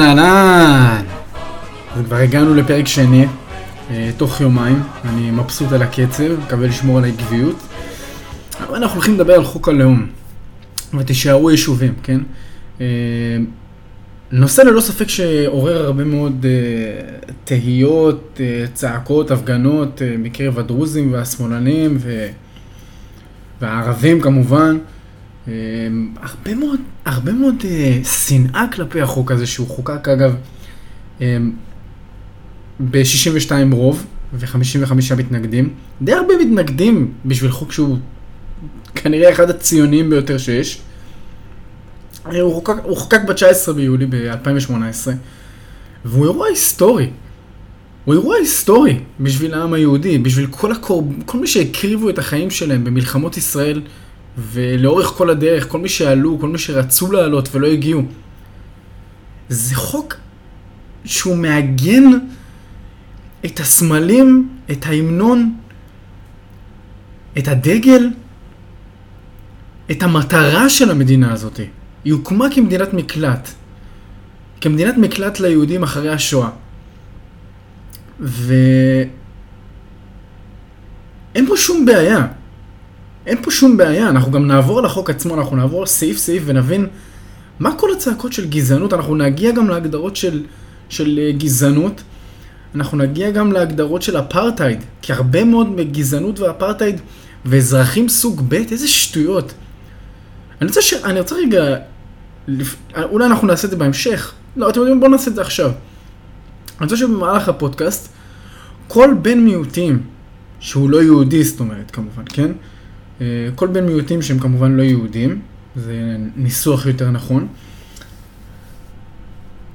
אהלן, אהלן. אז כבר הגענו לפרק שני, אה, תוך יומיים. אני מבסוט על הקצב, מקווה לשמור על העקביות. אבל אנחנו הולכים לדבר על חוק הלאום. ותישארו יישובים, כן? אה, נושא ללא ספק שעורר הרבה מאוד uh, תהיות, צעקות, הפגנות מקרב הדרוזים והשמאלנים ו... והערבים כמובן. Uh, הרבה מאוד, הרבה מאוד uh, שנאה כלפי החוק הזה שהוא חוקק אגב uh, ב-62 רוב ו-55 מתנגדים. די הרבה מתנגדים בשביל חוק שהוא כנראה אחד הציוניים ביותר שיש. הוא חוקק, הוא חוקק ב-19 ביולי ב-2018, והוא אירוע היסטורי. הוא אירוע היסטורי בשביל העם היהודי, בשביל כל, הקור... כל מי שהקריבו את החיים שלהם במלחמות ישראל, ולאורך כל הדרך, כל מי שעלו, כל מי שרצו לעלות ולא הגיעו. זה חוק שהוא מעגן את הסמלים, את ההמנון, את הדגל, את המטרה של המדינה הזאתי. היא הוקמה כמדינת מקלט. כמדינת מקלט ליהודים אחרי השואה. ואין פה שום בעיה. אין פה שום בעיה. אנחנו גם נעבור על החוק עצמו, אנחנו נעבור סעיף סעיף ונבין מה כל הצעקות של גזענות. אנחנו נגיע גם להגדרות של, של אה, גזענות. אנחנו נגיע גם להגדרות של אפרטהייד. כי הרבה מאוד מגזענות ואפרטהייד ואזרחים סוג ב', איזה שטויות. אני רוצה, ש... אני רוצה רגע, לפ... אולי אנחנו נעשה את זה בהמשך. לא, אתם יודעים, בואו נעשה את זה עכשיו. אני רוצה שבמהלך הפודקאסט, כל בן מיעוטים, שהוא לא יהודי, זאת אומרת, כמובן, כן? אה, כל בן מיעוטים שהם כמובן לא יהודים, זה ניסוח יותר נכון.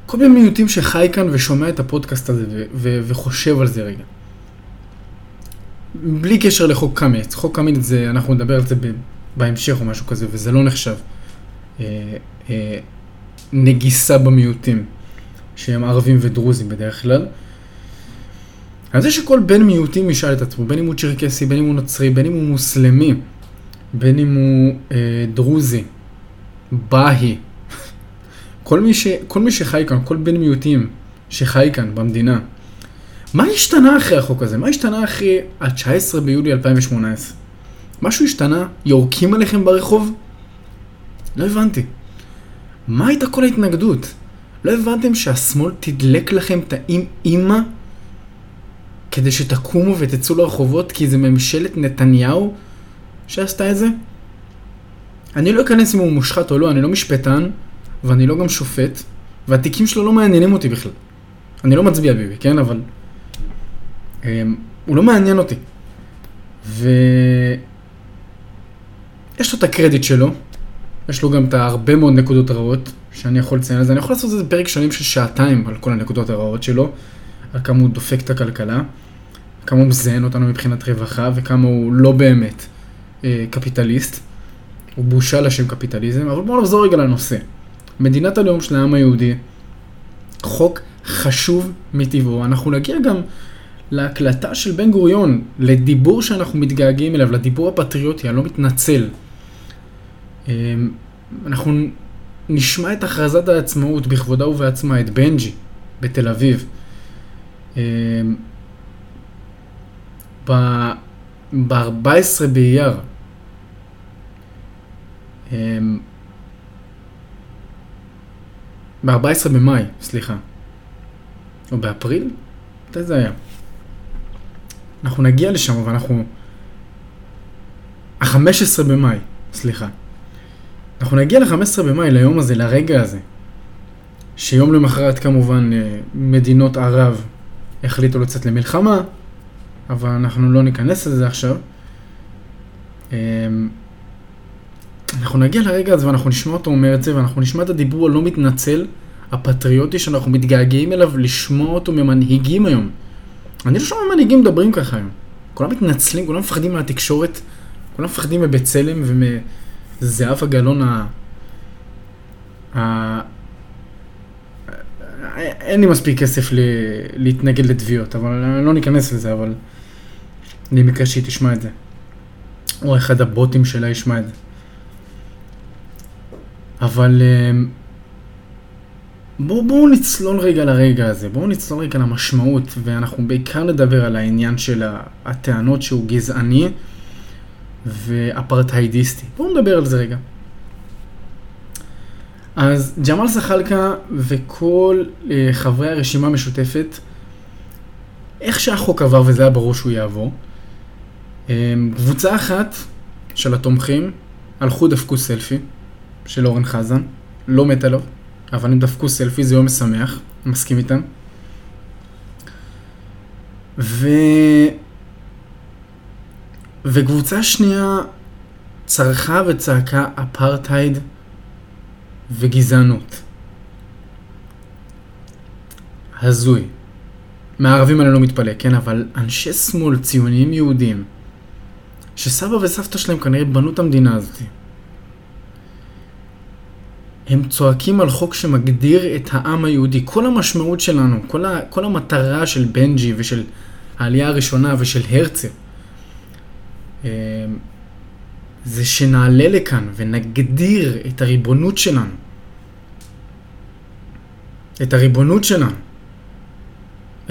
כל בן מיעוטים שחי כאן ושומע את הפודקאסט הזה ו- ו- וחושב על זה רגע. בלי קשר לחוק קמיץ. חוק קמיץ זה, אנחנו נדבר על זה בהמשך או משהו כזה, וזה לא נחשב אה, אה, נגיסה במיעוטים, שהם ערבים ודרוזים בדרך כלל. אז זה שכל בן מיעוטים ישאל את עצמו, בין אם הוא צ'רקסי, בין אם הוא נוצרי, בין אם הוא מוסלמי, בין אם הוא אה, דרוזי, בהי, כל מי, ש, כל מי שחי כאן, כל בן מיעוטים שחי כאן במדינה, מה השתנה אחרי החוק הזה? מה השתנה אחרי ה-19 ביולי 2018? משהו השתנה? יורקים עליכם ברחוב? לא הבנתי. מה הייתה כל ההתנגדות? לא הבנתם שהשמאל תדלק לכם את האימא כדי שתקומו ותצאו לרחובות כי זה ממשלת נתניהו שעשתה את זה? אני לא אכנס אם הוא מושחת או לא, אני לא משפטן ואני לא גם שופט והתיקים שלו לא מעניינים אותי בכלל. אני לא מצביע ביבי, כן? אבל... um, הוא לא מעניין אותי. ו... יש לו את הקרדיט שלו, יש לו גם את הרבה מאוד נקודות רעות שאני יכול לציין על זה. אני יכול לעשות איזה פרק שלם של שעתיים על כל הנקודות הרעות שלו, על כמה הוא דופק את הכלכלה, כמה הוא מזיין אותנו מבחינת רווחה וכמה הוא לא באמת קפיטליסט. הוא בושה לשם קפיטליזם, אבל בואו נחזור רגע לנושא. מדינת הלאום של העם היהודי, חוק חשוב מטבעו. אנחנו נגיע גם להקלטה של בן גוריון, לדיבור שאנחנו מתגעגעים אליו, לדיבור הפטריוטי, הלא מתנצל. אמ, אנחנו נשמע את הכרזת העצמאות בכבודה ובעצמה, את בנג'י, בתל אביב. ב-14 באייר, ב-14 במאי, סליחה, או באפריל? מתי זה היה? אנחנו נגיע לשם, אבל אנחנו... ה-15 במאי, סליחה. אנחנו נגיע ל-15 במאי, ליום הזה, לרגע הזה, שיום למחרת כמובן אה, מדינות ערב החליטו לצאת למלחמה, אבל אנחנו לא ניכנס לזה עכשיו. אנחנו נגיע לרגע הזה ואנחנו נשמע אותו אומר את זה, ואנחנו נשמע את הדיבור הלא מתנצל, הפטריוטי שאנחנו מתגעגעים אליו, לשמוע אותו ממנהיגים היום. אני לא שומע מנהיגים מדברים ככה היום. כולם מתנצלים, כולם מפחדים מהתקשורת, כולם מפחדים מבצלם ומזהבה גלאון ה... ה... אין לי מספיק כסף ל... להתנגד לתביעות, אבל אני לא ניכנס לזה, אבל אני מקווה שהיא תשמע את זה. או אחד הבוטים שלה ישמע את זה. אבל אמ, בואו בוא נצלול רגע לרגע הזה, בואו נצלול רגע למשמעות, ואנחנו בעיקר נדבר על העניין של הטענות שהוא גזעני ואפרטהיידיסטי. בואו נדבר על זה רגע. אז ג'מאל זחאלקה וכל אה, חברי הרשימה המשותפת, איך שהחוק עבר וזה היה ברור שהוא יעבור, אה, קבוצה אחת של התומכים הלכו דפקו סלפי של אורן חזן, לא מת עליו, אבל הם דפקו סלפי, זה יום משמח, מסכים איתם. ו... וקבוצה שנייה צרחה וצעקה אפרטהייד וגזענות. הזוי. מהערבים אני לא מתפלא, כן? אבל אנשי שמאל, ציוניים יהודים, שסבא וסבתא שלהם כנראה בנו את המדינה הזאת, הם צועקים על חוק שמגדיר את העם היהודי. כל המשמעות שלנו, כל, ה, כל המטרה של בנג'י ושל העלייה הראשונה ושל הרצל, אה, זה שנעלה לכאן ונגדיר את הריבונות שלנו. את הריבונות שלנו.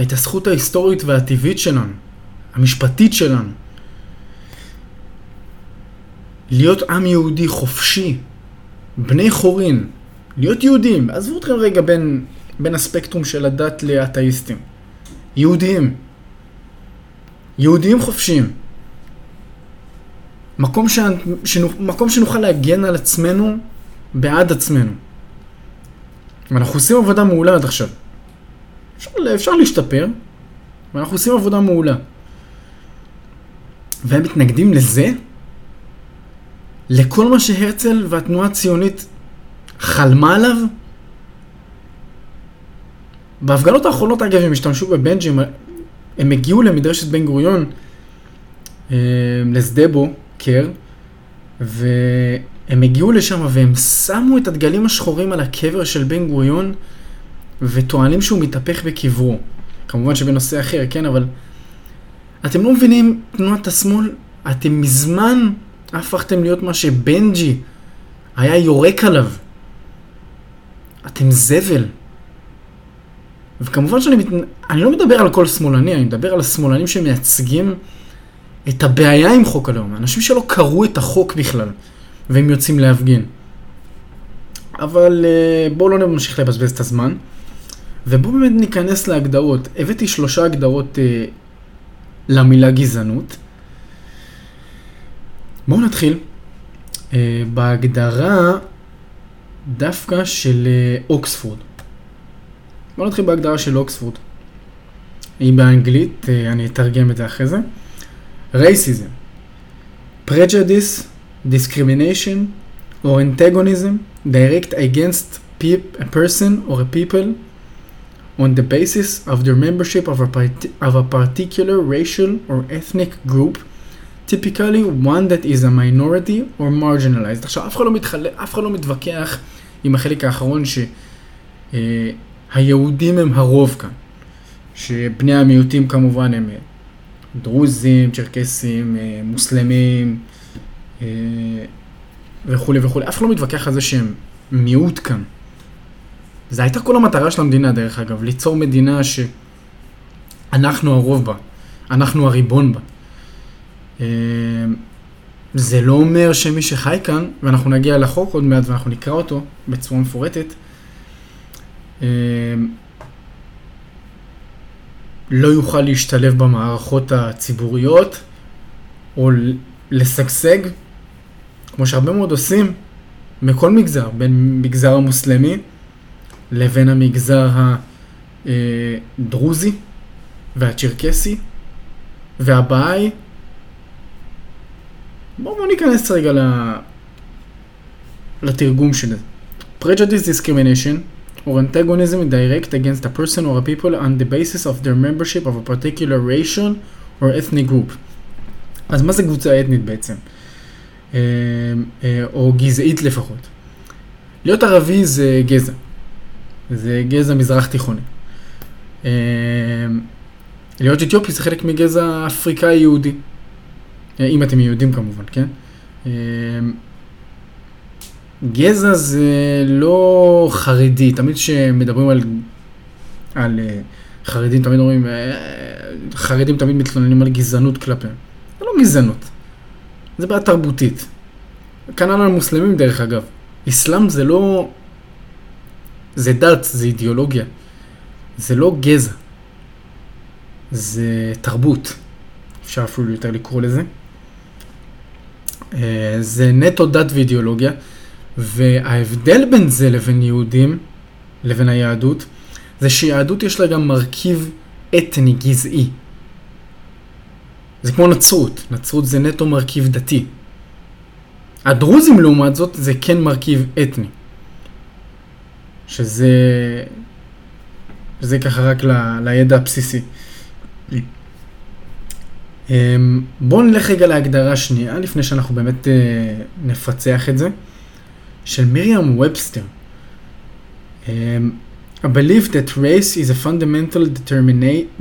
את הזכות ההיסטורית והטבעית שלנו. המשפטית שלנו. להיות עם יהודי חופשי, בני חורין, להיות יהודים, עזבו אתכם רגע בין, בין הספקטרום של הדת לאתאיסטים. יהודים. יהודים חופשיים. מקום, ש... שנוכ... מקום שנוכל להגן על עצמנו בעד עצמנו. ואנחנו עושים עבודה מעולה עד עכשיו. אפשר, אפשר להשתפר, ואנחנו עושים עבודה מעולה. והם מתנגדים לזה, לכל מה שהרצל והתנועה הציונית חלמה עליו. בהפגנות האחרונות, אגב, הם השתמשו בבנג'ים, הם הגיעו למדרשת בן גוריון, אה, לשדה קר, והם הגיעו לשם והם שמו את הדגלים השחורים על הקבר של בן גוריון, וטוענים שהוא מתהפך בקברו. כמובן שבנושא אחר, כן, אבל אתם לא מבינים, תנועת השמאל, אתם מזמן הפכתם להיות מה שבנג'י היה יורק עליו. אתם זבל. וכמובן שאני מת... אני לא מדבר על כל שמאלני, אני מדבר על השמאלנים שמייצגים את הבעיה עם חוק הלאום. אנשים שלא קראו את החוק בכלל, והם יוצאים להפגין. אבל אה, בואו לא נמשיך לבזבז את הזמן, ובואו באמת ניכנס להגדרות. הבאתי שלושה הגדרות אה, למילה גזענות. בואו נתחיל אה, בהגדרה דווקא של אה, אוקספורד. בואו נתחיל בהגדרה של אוקספורד. היא באנגלית, אה, אני אתרגם את זה אחרי זה. racism, prejudice, discrimination or antagonism direct against a person or a people on the basis of their membership of a, of a particular racial or ethnic group typically one that is a minority or marginalized. עכשיו, אף אחד לא, מתחל... אף אחד לא מתווכח עם החלק האחרון שהיהודים הם הרוב כאן. שבני המיעוטים כמובן הם דרוזים, צ'רקסים, מוסלמים וכולי וכולי. אף אחד לא מתווכח על זה שהם מיעוט כאן. זו הייתה כל המטרה של המדינה, דרך אגב, ליצור מדינה שאנחנו הרוב בה, אנחנו הריבון בה. אמ, זה לא אומר שמי שחי כאן, ואנחנו נגיע לחוק עוד מעט ואנחנו נקרא אותו בצורה מפורטת, אמ, לא יוכל להשתלב במערכות הציבוריות או לשגשג, כמו שהרבה מאוד עושים מכל מגזר, בין מגזר המוסלמי לבין המגזר הדרוזי והצ'רקסי והבאי בואו בוא ניכנס רגע לתרגום של זה. Prejudice discrimination or antagonism direct against a person or a people on the basis of their membership of a particular racial or ethnic group. אז מה זה קבוצה אתנית בעצם? אה, אה, או גזעית לפחות. להיות ערבי זה גזע. זה גזע מזרח תיכוני. אה, להיות אתיופי זה חלק מגזע אפריקאי יהודי. אם אתם יהודים כמובן, כן? גזע זה לא חרדי, תמיד כשמדברים על, על אה, חרדים, תמיד אומרים, אה, חרדים תמיד מתלוננים על גזענות כלפיהם. זה לא גזענות, זה בעיה תרבותית. כנ"ל על מוסלמים דרך אגב. אסלאם זה לא... זה דת, זה אידיאולוגיה. זה לא גזע. זה תרבות. אפשר אפילו יותר לקרוא לזה. אה, זה נטו דת ואידיאולוגיה, וההבדל בין זה לבין יהודים, לבין היהדות, זה שיהדות יש לה גם מרכיב אתני, גזעי. זה כמו נצרות, נצרות זה נטו מרכיב דתי. הדרוזים לעומת זאת זה כן מרכיב אתני. שזה... שזה ככה רק ל... לידע הבסיסי. אמ, בואו נלך רגע להגדרה שנייה, לפני שאנחנו באמת אה, נפצח את זה, של מרים ובסטר. Um, a belief that race is a fundamental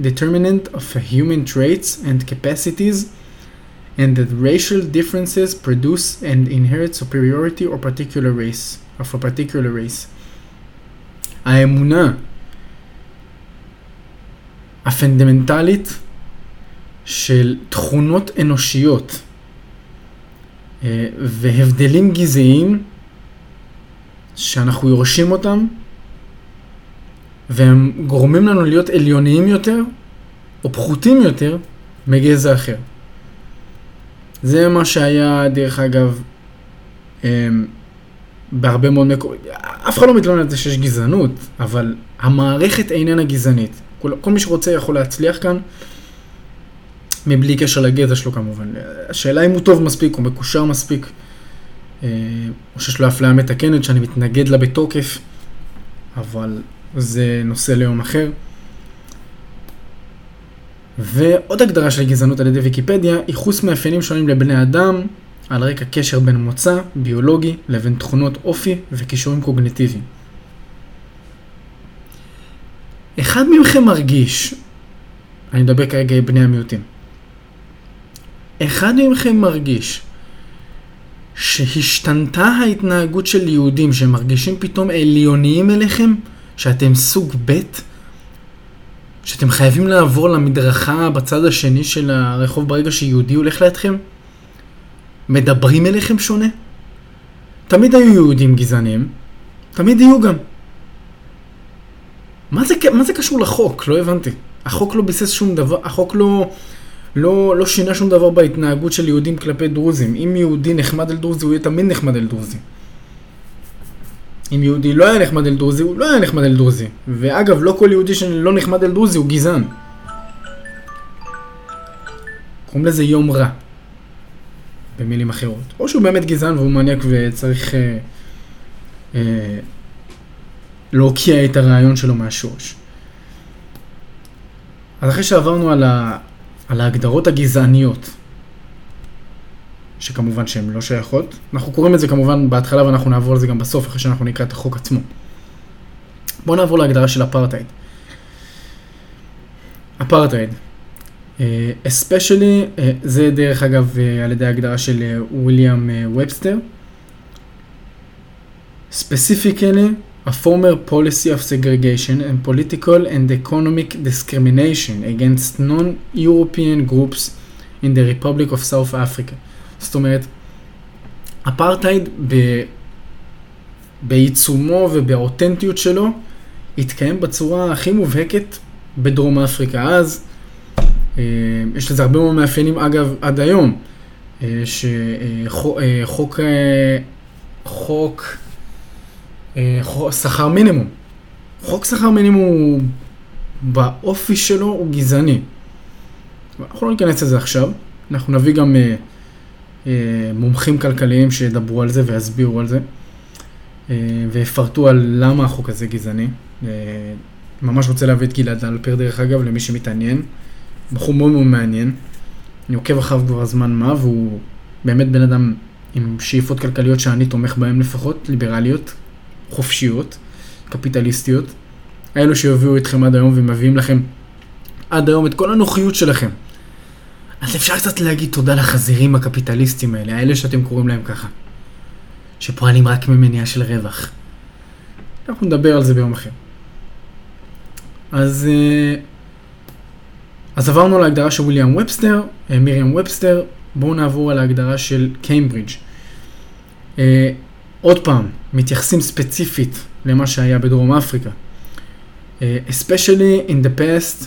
determinant of human traits and capacities and that racial differences produce and inherit superiority or particular race, of a particular race. האמונה הפונדמנטלית של תכונות אנושיות אה, והבדלים גזעיים שאנחנו יורשים אותם והם גורמים לנו להיות עליוניים יותר או פחותים יותר מגזע אחר. זה מה שהיה, דרך אגב, אה, בהרבה מאוד מקומות, אף אחד לא מתלונן על זה שיש גזענות, אבל המערכת איננה גזענית. כל, כל מי שרוצה יכול להצליח כאן, מבלי קשר לגזע שלו כמובן. השאלה אם הוא טוב מספיק, הוא מקושר מספיק, אה, או שיש לו אפליה מתקנת שאני מתנגד לה בתוקף, אבל זה נושא ליום אחר. ועוד הגדרה של גזענות על ידי ויקיפדיה, ייחוס מאפיינים שונים לבני אדם על רקע קשר בין מוצא ביולוגי לבין תכונות אופי וכישורים קוגניטיביים. אחד מכם מרגיש, אני מדבר כרגע בני המיעוטים, אחד מכם מרגיש שהשתנתה ההתנהגות של יהודים שהם מרגישים פתאום עליוניים אליכם? שאתם סוג ב'? שאתם חייבים לעבור למדרכה בצד השני של הרחוב ברגע שיהודי הולך לידכם? מדברים אליכם שונה? תמיד היו יהודים גזענים, תמיד יהיו גם. מה זה, מה זה קשור לחוק? לא הבנתי. החוק לא ביסס שום דבר, החוק לא... לא, לא שינה שום דבר בהתנהגות של יהודים כלפי דרוזים. אם יהודי נחמד אל דרוזי, הוא יהיה תמיד נחמד אל דרוזי. אם יהודי לא היה נחמד אל דרוזי, הוא לא היה נחמד אל דרוזי. ואגב, לא כל יהודי שלא נחמד אל דרוזי הוא גזען. קוראים לזה יום רע. במילים אחרות. או שהוא באמת גזען והוא מניאק וצריך אה, אה, להוקיע את הרעיון שלו מהשורש. אז אחרי שעברנו על, ה, על ההגדרות הגזעניות, שכמובן שהן לא שייכות, אנחנו קוראים את זה כמובן בהתחלה ואנחנו נעבור על זה גם בסוף, אחרי שאנחנו נקרא את החוק עצמו. בואו נעבור להגדרה של אפרטהייד. אפרטהייד. אספיישלי, uh, uh, זה דרך אגב uh, על ידי ההגדרה של וויליאם ובסטר. Specifically, a former policy of segregation and political and economic discrimination against non-European groups in the Republic of South Africa. זאת אומרת, אפרטהייד ב... בעיצומו ובאותנטיות שלו התקיים בצורה הכי מובהקת בדרום אפריקה. אז אה, יש לזה הרבה מאוד מאפיינים, אגב, עד היום, אה, שחוק אה, חוק שכר מינימום. חוק שכר מינימום באופי שלו הוא גזעני. אנחנו לא ניכנס לזה עכשיו, אנחנו נביא גם מומחים כלכליים שידברו על זה ויסבירו על זה, ויפרטו על למה החוק הזה גזעני. ממש רוצה להביא את גלעד אלפר דרך אגב, למי שמתעניין. בחור מאוד מאוד מעניין. אני עוקב אחריו כבר זמן מה, והוא באמת בן אדם עם שאיפות כלכליות שאני תומך בהן לפחות, ליברליות, חופשיות, קפיטליסטיות. האלו שיביאו אתכם עד היום ומביאים לכם עד היום את כל הנוחיות שלכם. אז אפשר קצת להגיד תודה לחזירים הקפיטליסטים האלה, האלה שאתם קוראים להם ככה. שפועלים רק ממניע של רווח. אנחנו נדבר על זה ביום אחר. אז, אה, אז עברנו להגדרה של וויליאם ובסטר, אה, מיריאם ובסטר, בואו נעבור על ההגדרה של קיימברידג'. עוד פעם, מתייחסים ספציפית למה שהיה בדרום אפריקה. especially in the past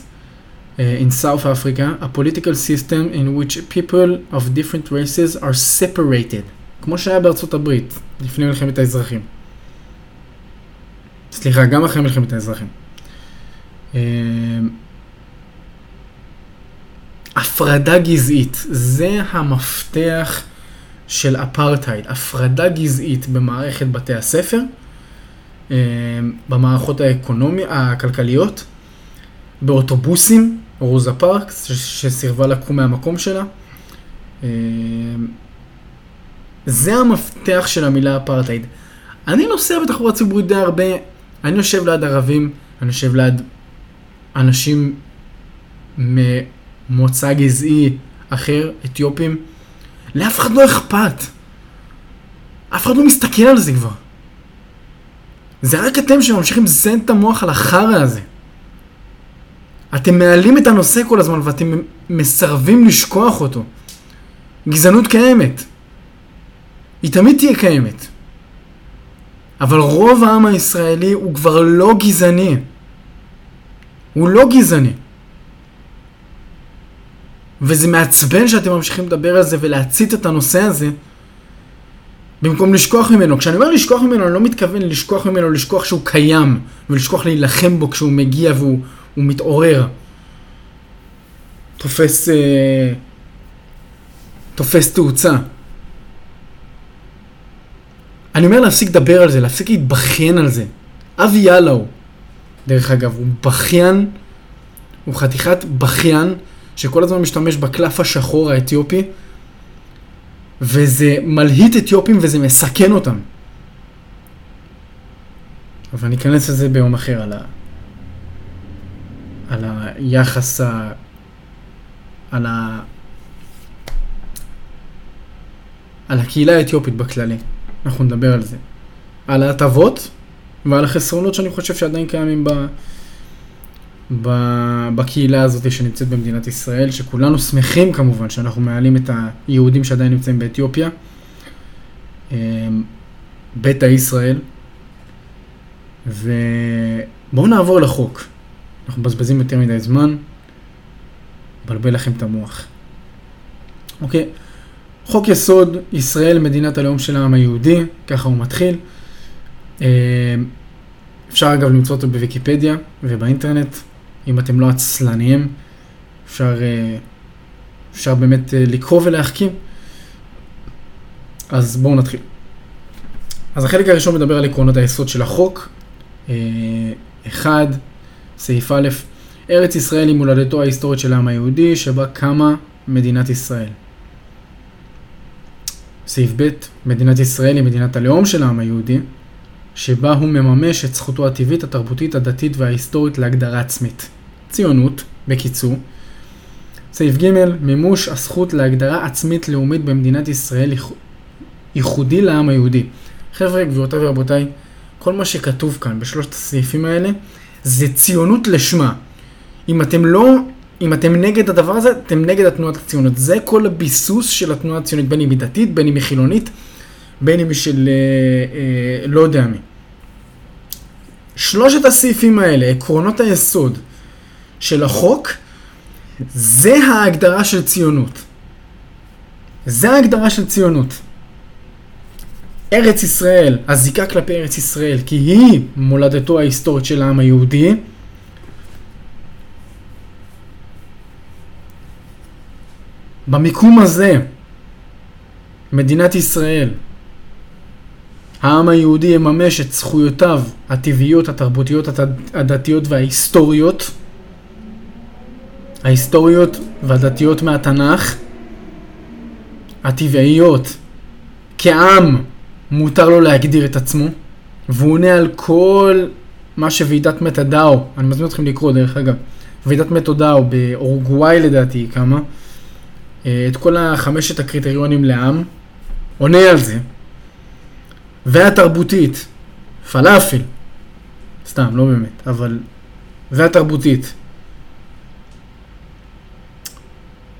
uh, in South Africa, a political system in which people of different races are separated, כמו שהיה בארצות הברית לפני מלחמת האזרחים. סליחה, גם אחרי מלחמת האזרחים. Uh, הפרדה גזעית, זה המפתח של אפרטהייד, הפרדה גזעית במערכת בתי הספר, אה, במערכות האקונומיות, הכלכליות, באוטובוסים, רוזה פארקס, שסירבה לקום מהמקום שלה. אה, זה המפתח של המילה אפרטהייד. אני נוסע בתחבורה ציבורית די הרבה, אני יושב ליד ערבים, אני יושב ליד אנשים ממוצא גזעי אחר, אתיופים. לאף אחד לא אכפת. אף אחד לא מסתכל על זה כבר. זה רק אתם שממשיכים לזיין את המוח על החרא הזה. אתם מעלים את הנושא כל הזמן ואתם מסרבים לשכוח אותו. גזענות קיימת. היא תמיד תהיה קיימת. אבל רוב העם הישראלי הוא כבר לא גזעני. הוא לא גזעני. וזה מעצבן שאתם ממשיכים לדבר על זה ולהצית את הנושא הזה במקום לשכוח ממנו. כשאני אומר לשכוח ממנו, אני לא מתכוון לשכוח ממנו, לשכוח שהוא קיים ולשכוח להילחם בו כשהוא מגיע והוא מתעורר. תופס, אה, תופס תאוצה. אני אומר להפסיק לדבר על זה, להפסיק להתבכיין על זה. אבי ילאו, דרך אגב, הוא בכיין, הוא חתיכת בכיין שכל הזמן משתמש בקלף השחור האתיופי, וזה מלהיט אתיופים וזה מסכן אותם. אבל אני אכנס לזה ביום אחר, על, ה... על היחס ה... על ה... על הקהילה האתיופית בכללי. אנחנו נדבר על זה. על ההטבות ועל החסרונות שאני חושב שעדיין קיימים ב... בקהילה הזאת שנמצאת במדינת ישראל, שכולנו שמחים כמובן שאנחנו מעלים את היהודים שעדיין נמצאים באתיופיה. אמ, ביתא ישראל. ובואו נעבור לחוק. אנחנו מבזבזים יותר מדי זמן, מבלבל לכם את המוח. אוקיי, חוק יסוד ישראל מדינת הלאום של העם היהודי, ככה הוא מתחיל. אמ, אפשר אגב למצוא אותו בוויקיפדיה ובאינטרנט, אם אתם לא עצלניים, אפשר, אה, אפשר באמת אה, לקרוא ולהחכים. אז בואו נתחיל. אז החלק הראשון מדבר על עקרונות היסוד של החוק. אה, אחד, סעיף א', ארץ ישראל היא מולדתו ההיסטורית של העם היהודי, שבה קמה מדינת ישראל. סעיף ב', מדינת ישראל היא מדינת הלאום של העם היהודי, שבה הוא מממש את זכותו הטבעית, התרבותית, הדתית וההיסטורית להגדרה עצמית. ציונות, בקיצור. סעיף ג' מימוש הזכות להגדרה עצמית לאומית במדינת ישראל ייחודי לעם היהודי. חבר'ה, גבירותיי ורבותיי, כל מה שכתוב כאן בשלושת הסעיפים האלה זה ציונות לשמה. אם אתם לא, אם אתם נגד הדבר הזה, אתם נגד התנועת הציונות. זה כל הביסוס של התנועה הציונית, בין אם היא דתית, בין אם היא חילונית, בין אם היא של אה, אה, לא יודע מי. שלושת הסעיפים האלה, עקרונות היסוד, של החוק, זה ההגדרה של ציונות. זה ההגדרה של ציונות. ארץ ישראל, הזיקה כלפי ארץ ישראל, כי היא מולדתו ההיסטורית של העם היהודי, במיקום הזה, מדינת ישראל, העם היהודי יממש את זכויותיו הטבעיות, התרבותיות, הדתיות וההיסטוריות ההיסטוריות והדתיות מהתנ"ך, הטבעיות, כעם מותר לו להגדיר את עצמו, והוא עונה על כל מה שוועידת מתודאו, אני מזמין אתכם לקרוא דרך אגב, ועידת מתודאו באורוגוואי לדעתי קמה, אה, את כל החמשת הקריטריונים לעם, עונה על זה. והתרבותית, פלאפל, סתם, לא באמת, אבל, והתרבותית.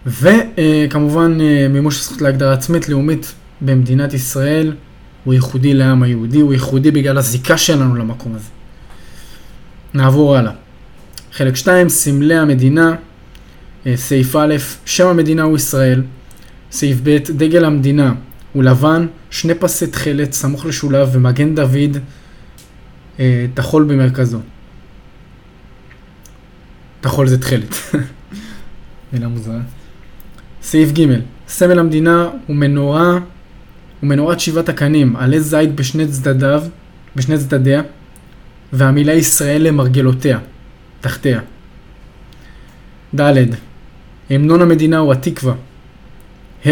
וכמובן אה, מימוש הזכות להגדרה עצמית לאומית במדינת ישראל הוא ייחודי לעם היהודי, הוא ייחודי בגלל הזיקה שלנו למקום הזה. נעבור הלאה. חלק 2, סמלי המדינה, אה, סעיף א', שם המדינה הוא ישראל. סעיף ב', דגל המדינה הוא לבן, שני פסי תכלת סמוך לשוליו ומגן דוד אה, טחול במרכזו. טחול זה תכלת. מילה מוזרה. סעיף ג' סמל המדינה הוא מנורה, הוא מנורת שבעת הקנים, עלי זית בשני צדדיו, בשני צדדיה, והמילה ישראל למרגלותיה, תחתיה. ד' המנון המדינה הוא התקווה. ה'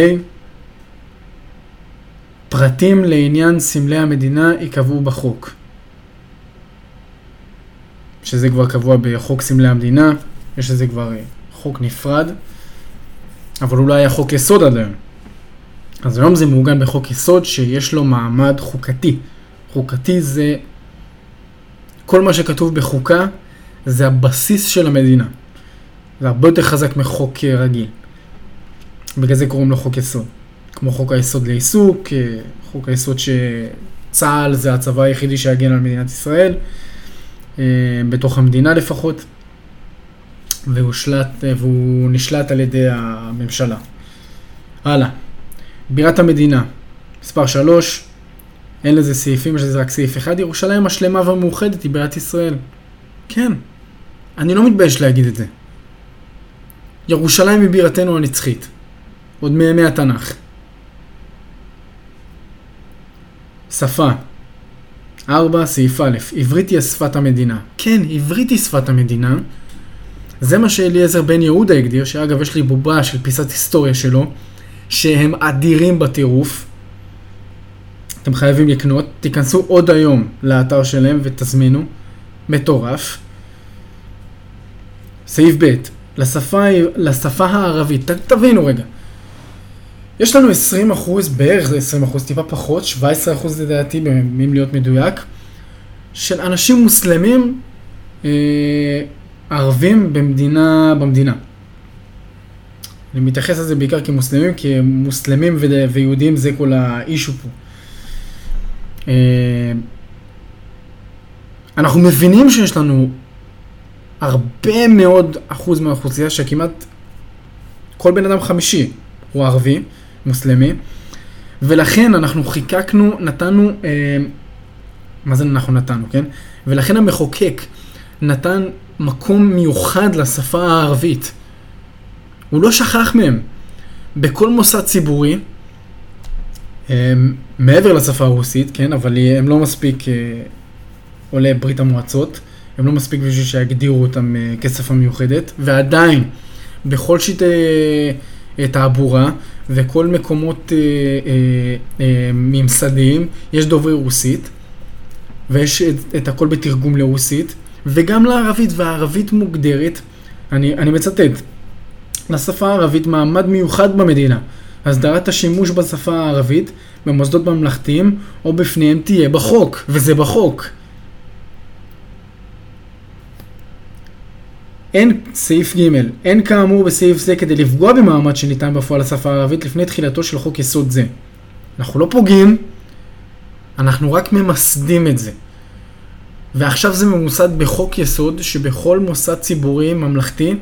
פרטים לעניין סמלי המדינה ייקבעו בחוק. שזה כבר קבוע בחוק סמלי המדינה, יש לזה כבר חוק נפרד, אבל הוא לא היה חוק יסוד עד היום. אז היום זה מעוגן בחוק יסוד שיש לו מעמד חוקתי. חוקתי זה כל מה שכתוב בחוקה זה הבסיס של המדינה. זה הרבה יותר חזק מחוק רגיל. בגלל זה קוראים לו חוק יסוד. כמו חוק היסוד לעיסוק, חוק היסוד שצה"ל זה הצבא היחידי שיגן על מדינת ישראל, אה, בתוך המדינה לפחות, והוא, שלט, והוא נשלט על ידי הממשלה. הלאה. בירת המדינה, מספר 3, אין לזה סעיפים, יש לזה רק סעיף אחד, ירושלים השלמה והמאוחדת היא בירת ישראל. כן, אני לא מתבייש להגיד את זה. ירושלים היא בירתנו הנצחית, עוד מימי התנ"ך. שפה. 4. סעיף א', עברית היא שפת המדינה. כן, עברית היא שפת המדינה. זה מה שאליעזר בן יהודה הגדיר, שאגב יש לי בובה של פיסת היסטוריה שלו, שהם אדירים בטירוף. אתם חייבים לקנות, תיכנסו עוד היום לאתר שלהם ותזמינו. מטורף. סעיף ב', לשפה, לשפה הערבית, ת, תבינו רגע. יש לנו 20 אחוז, בערך זה 20 אחוז, טיפה פחות, 17 אחוז לדעתי, אם להיות מדויק, של אנשים מוסלמים אה, ערבים במדינה, במדינה. אני מתייחס לזה בעיקר כמוסלמים, כי מוסלמים ויהודים זה כל האישו פה. אה, אנחנו מבינים שיש לנו הרבה מאוד אחוז מהאוכלוסייה שכמעט כל בן אדם חמישי הוא ערבי, מוסלמי, ולכן אנחנו חיקקנו, נתנו, אה, מה זה אנחנו נתנו, כן? ולכן המחוקק נתן מקום מיוחד לשפה הערבית. הוא לא שכח מהם. בכל מוסד ציבורי, הם, מעבר לשפה הרוסית, כן, אבל הם לא מספיק אה, עולי ברית המועצות, הם לא מספיק בשביל שיגדירו אותם אה, כשפה מיוחדת, ועדיין, בכל שיטי אה, תעבורה וכל מקומות אה, אה, אה, ממסדיים, יש דוברי רוסית, ויש את הכל בתרגום לרוסית, וגם לערבית, והערבית מוגדרת, אני, אני מצטט, לשפה הערבית מעמד מיוחד במדינה. הסדרת השימוש בשפה הערבית במוסדות ממלכתיים או בפניהם תהיה בחוק, וזה בחוק. אין, סעיף ג', אין כאמור בסעיף זה כדי לפגוע במעמד שניתן בפועל לשפה הערבית לפני תחילתו של חוק יסוד זה. אנחנו לא פוגעים, אנחנו רק ממסדים את זה. ועכשיו זה ממוסד בחוק יסוד שבכל מוסד ציבורי ממלכתי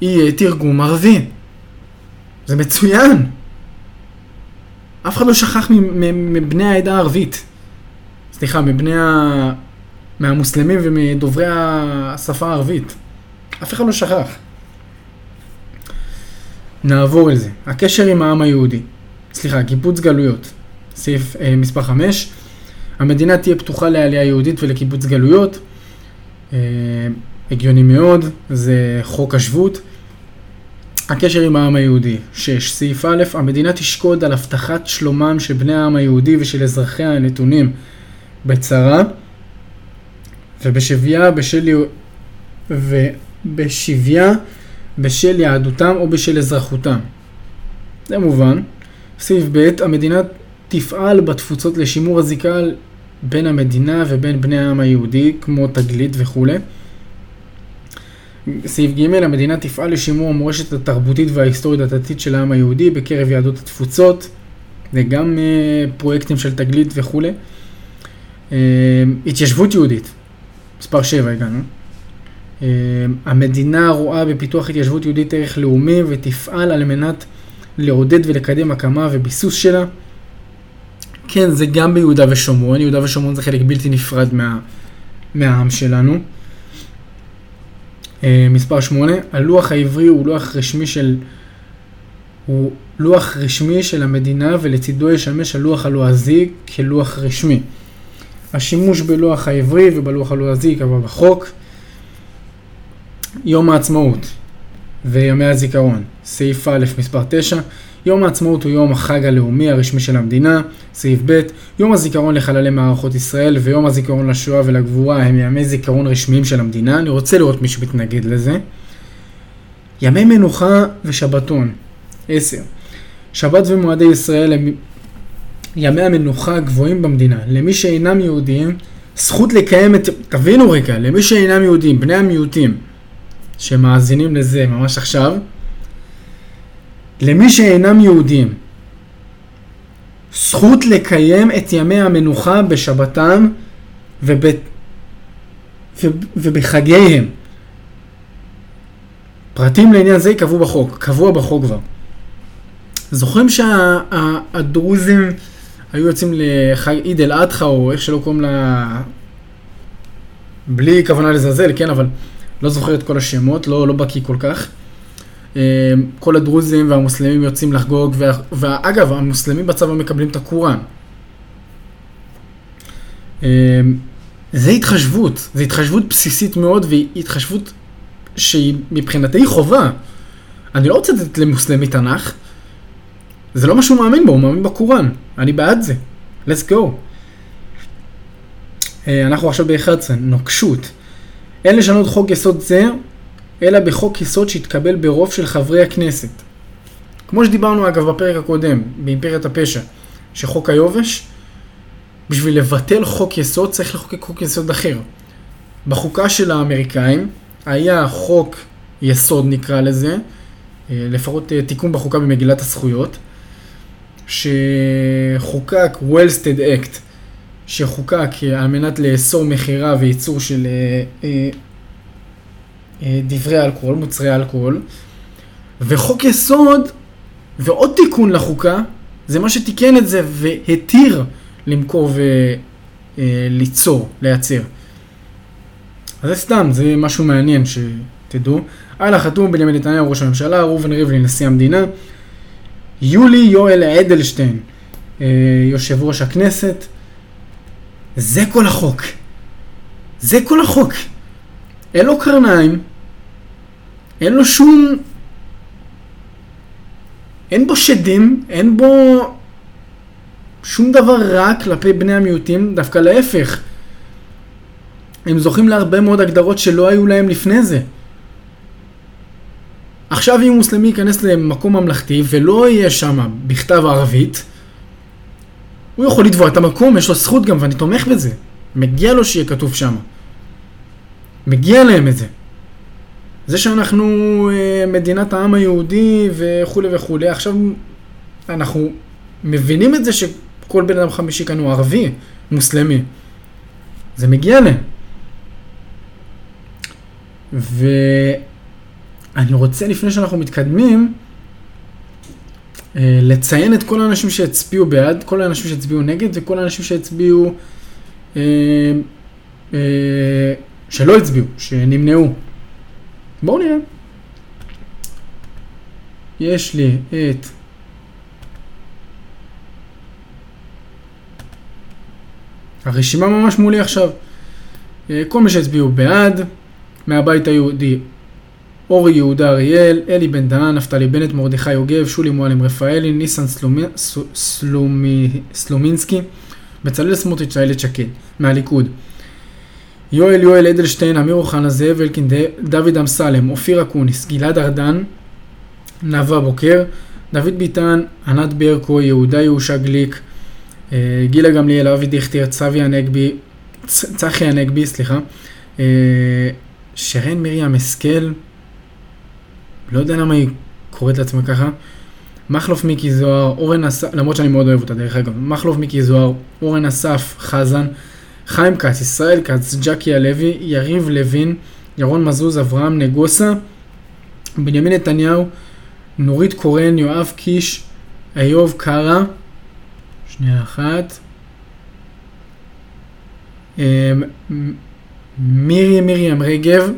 יהיה תרגום ערבי. זה מצוין. אף אחד לא שכח מבני העדה הערבית. סליחה, מבני ה... מהמוסלמים ומדוברי השפה הערבית. אף אחד לא שכח. נעבור אל זה. הקשר עם העם היהודי. סליחה, קיבוץ גלויות. סעיף אה, מספר 5. המדינה תהיה פתוחה לעלייה יהודית ולקיבוץ גלויות. אה, הגיוני מאוד, זה חוק השבות. הקשר עם העם היהודי. 6. סעיף א', המדינה תשקוד על הבטחת שלומם של בני העם היהודי ושל אזרחיה הנתונים בצרה ובשבייה בשל... ובשביה בשל יהדותם או בשל אזרחותם. זה מובן. סעיף ב', המדינה תפעל בתפוצות לשימור הזיקה בין המדינה ובין בני העם היהודי, כמו תגלית וכולי. סעיף ג' המדינה תפעל לשימור המורשת התרבותית וההיסטורית הדתית של העם היהודי בקרב יהדות התפוצות, וגם uh, פרויקטים של תגלית וכולי. Uh, התיישבות יהודית, מספר 7 הגענו. Uh, המדינה רואה בפיתוח התיישבות יהודית ערך לאומי ותפעל על מנת לעודד ולקדם הקמה וביסוס שלה. כן, זה גם ביהודה ושומרון, יהודה ושומרון זה חלק בלתי נפרד מה, מהעם שלנו. Uh, מספר 8, הלוח העברי הוא לוח רשמי של... הוא לוח רשמי של המדינה ולצידו ישמש הלוח הלועזי כלוח רשמי. השימוש בלוח העברי ובלוח הלועזי ייקבע בחוק. יום העצמאות וימי הזיכרון, סעיף א', מספר 9. יום העצמאות הוא יום החג הלאומי הרשמי של המדינה. סעיף ב', יום הזיכרון לחללי מערכות ישראל ויום הזיכרון לשואה ולגבורה הם ימי זיכרון רשמיים של המדינה. אני רוצה לראות מי שמתנגד לזה. ימי מנוחה ושבתון. 10. שבת ומועדי ישראל הם ימי המנוחה הגבוהים במדינה. למי שאינם יהודים, זכות לקיים את... תבינו רגע, למי שאינם יהודים, בני המיעוטים, שמאזינים לזה ממש עכשיו, למי שאינם יהודים, זכות לקיים את ימי המנוחה בשבתם וב... ובחגיהם. פרטים לעניין זה ייקבעו בחוק, קבוע בחוק כבר. זוכרים שהדרוזים שה, היו יוצאים לחג עיד אל אדחא, או איך שלא קוראים לה... בלי כוונה לזלזל, כן, אבל לא זוכר את כל השמות, לא, לא בקיא כל כך. אמ, כל הדרוזים והמוסלמים יוצאים לחגוג, וה, ואגב, המוסלמים בצבא מקבלים את הקוראן. אמ, זה התחשבות, זה התחשבות בסיסית מאוד, והיא התחשבות שהיא מבחינתי חובה. אני לא רוצה לתת למוסלמי תנ"ך, זה לא מה שהוא מאמין בו, הוא מאמין בקוראן. אני בעד זה. let's go. אה, אנחנו עכשיו ב-11, נוקשות. אין לשנות חוק יסוד זה, אלא בחוק יסוד שהתקבל ברוב של חברי הכנסת. כמו שדיברנו אגב בפרק הקודם, באימפריית הפשע, שחוק היובש, בשביל לבטל חוק יסוד צריך לחוקק חוק יסוד אחר. בחוקה של האמריקאים היה חוק יסוד נקרא לזה, אה, לפחות אה, תיקון בחוקה במגילת הזכויות, שחוקק וולסטד אקט, שחוקק על מנת לאסור מכירה וייצור של אה, אה, אה, דברי אלכוהול, מוצרי אלכוהול, וחוק יסוד ועוד תיקון לחוקה, זה מה שתיקן את זה והתיר למכור וליצור, לייצר. אז זה סתם, זה משהו מעניין שתדעו. על החתום בנימין נתניהו ראש הממשלה, ראובן ריבלין נשיא המדינה, יולי יואל אדלשטיין, אה, יושב ראש הכנסת. זה כל החוק. זה כל החוק. אין לו קרניים, אין לו שום... אין בו שדים, אין בו שום דבר רע כלפי בני המיעוטים, דווקא להפך. הם זוכים להרבה מאוד הגדרות שלא היו להם לפני זה. עכשיו אם מוסלמי ייכנס למקום ממלכתי ולא יהיה שם בכתב ערבית, הוא יכול לתבוע את המקום, יש לו זכות גם, ואני תומך בזה. מגיע לו שיהיה כתוב שם. מגיע להם את זה. זה שאנחנו אה, מדינת העם היהודי וכולי וכולי, עכשיו אנחנו מבינים את זה שכל בן אדם חמישי כאן הוא ערבי, מוסלמי. זה מגיע להם. ו... אני רוצה, לפני שאנחנו מתקדמים, אה, לציין את כל האנשים שהצביעו בעד, כל האנשים שהצביעו נגד וכל האנשים שהצביעו, אה, אה, שלא הצביעו, שנמנעו. בואו נראה. יש לי את... הרשימה ממש מולי עכשיו. כל מי שהצביעו בעד, מהבית היהודי אורי יהודה אריאל, אלי בן דהן, נפתלי בנט, מרדכי יוגב, שולי מועלם רפאלי, ניסן סלומי, סלומי, סלומיאנסקי, בצלאל סמוטריץ', איילת שקד, מהליכוד. יואל יואל אדלשטיין, אמיר אוחנה, זאב אלקין, דוד אמסלם, אופיר אקוניס, גלעד ארדן, נאוה בוקר, דוד ביטן, ענת ברקו, יהודה יהושע גליק, אה, גילה גמליאל, אבי דיכטר, צבי הנגבי, צחי הנגבי, סליחה. אה, שרן מרים השכל, לא יודע למה היא קוראת לעצמה ככה. מכלוף מיקי זוהר, אורן אסף, למרות שאני מאוד אוהב אותה דרך אגב, מכלוף מיקי זוהר, אורן אסף, חזן, חיים כץ, ישראל כץ, ג'קי הלוי, יריב לוין, ירון מזוז, אברהם נגוסה, בנימין נתניהו, נורית קורן, יואב קיש, איוב קרא, שנייה אחת, אה, מ- מירי מרים רגב,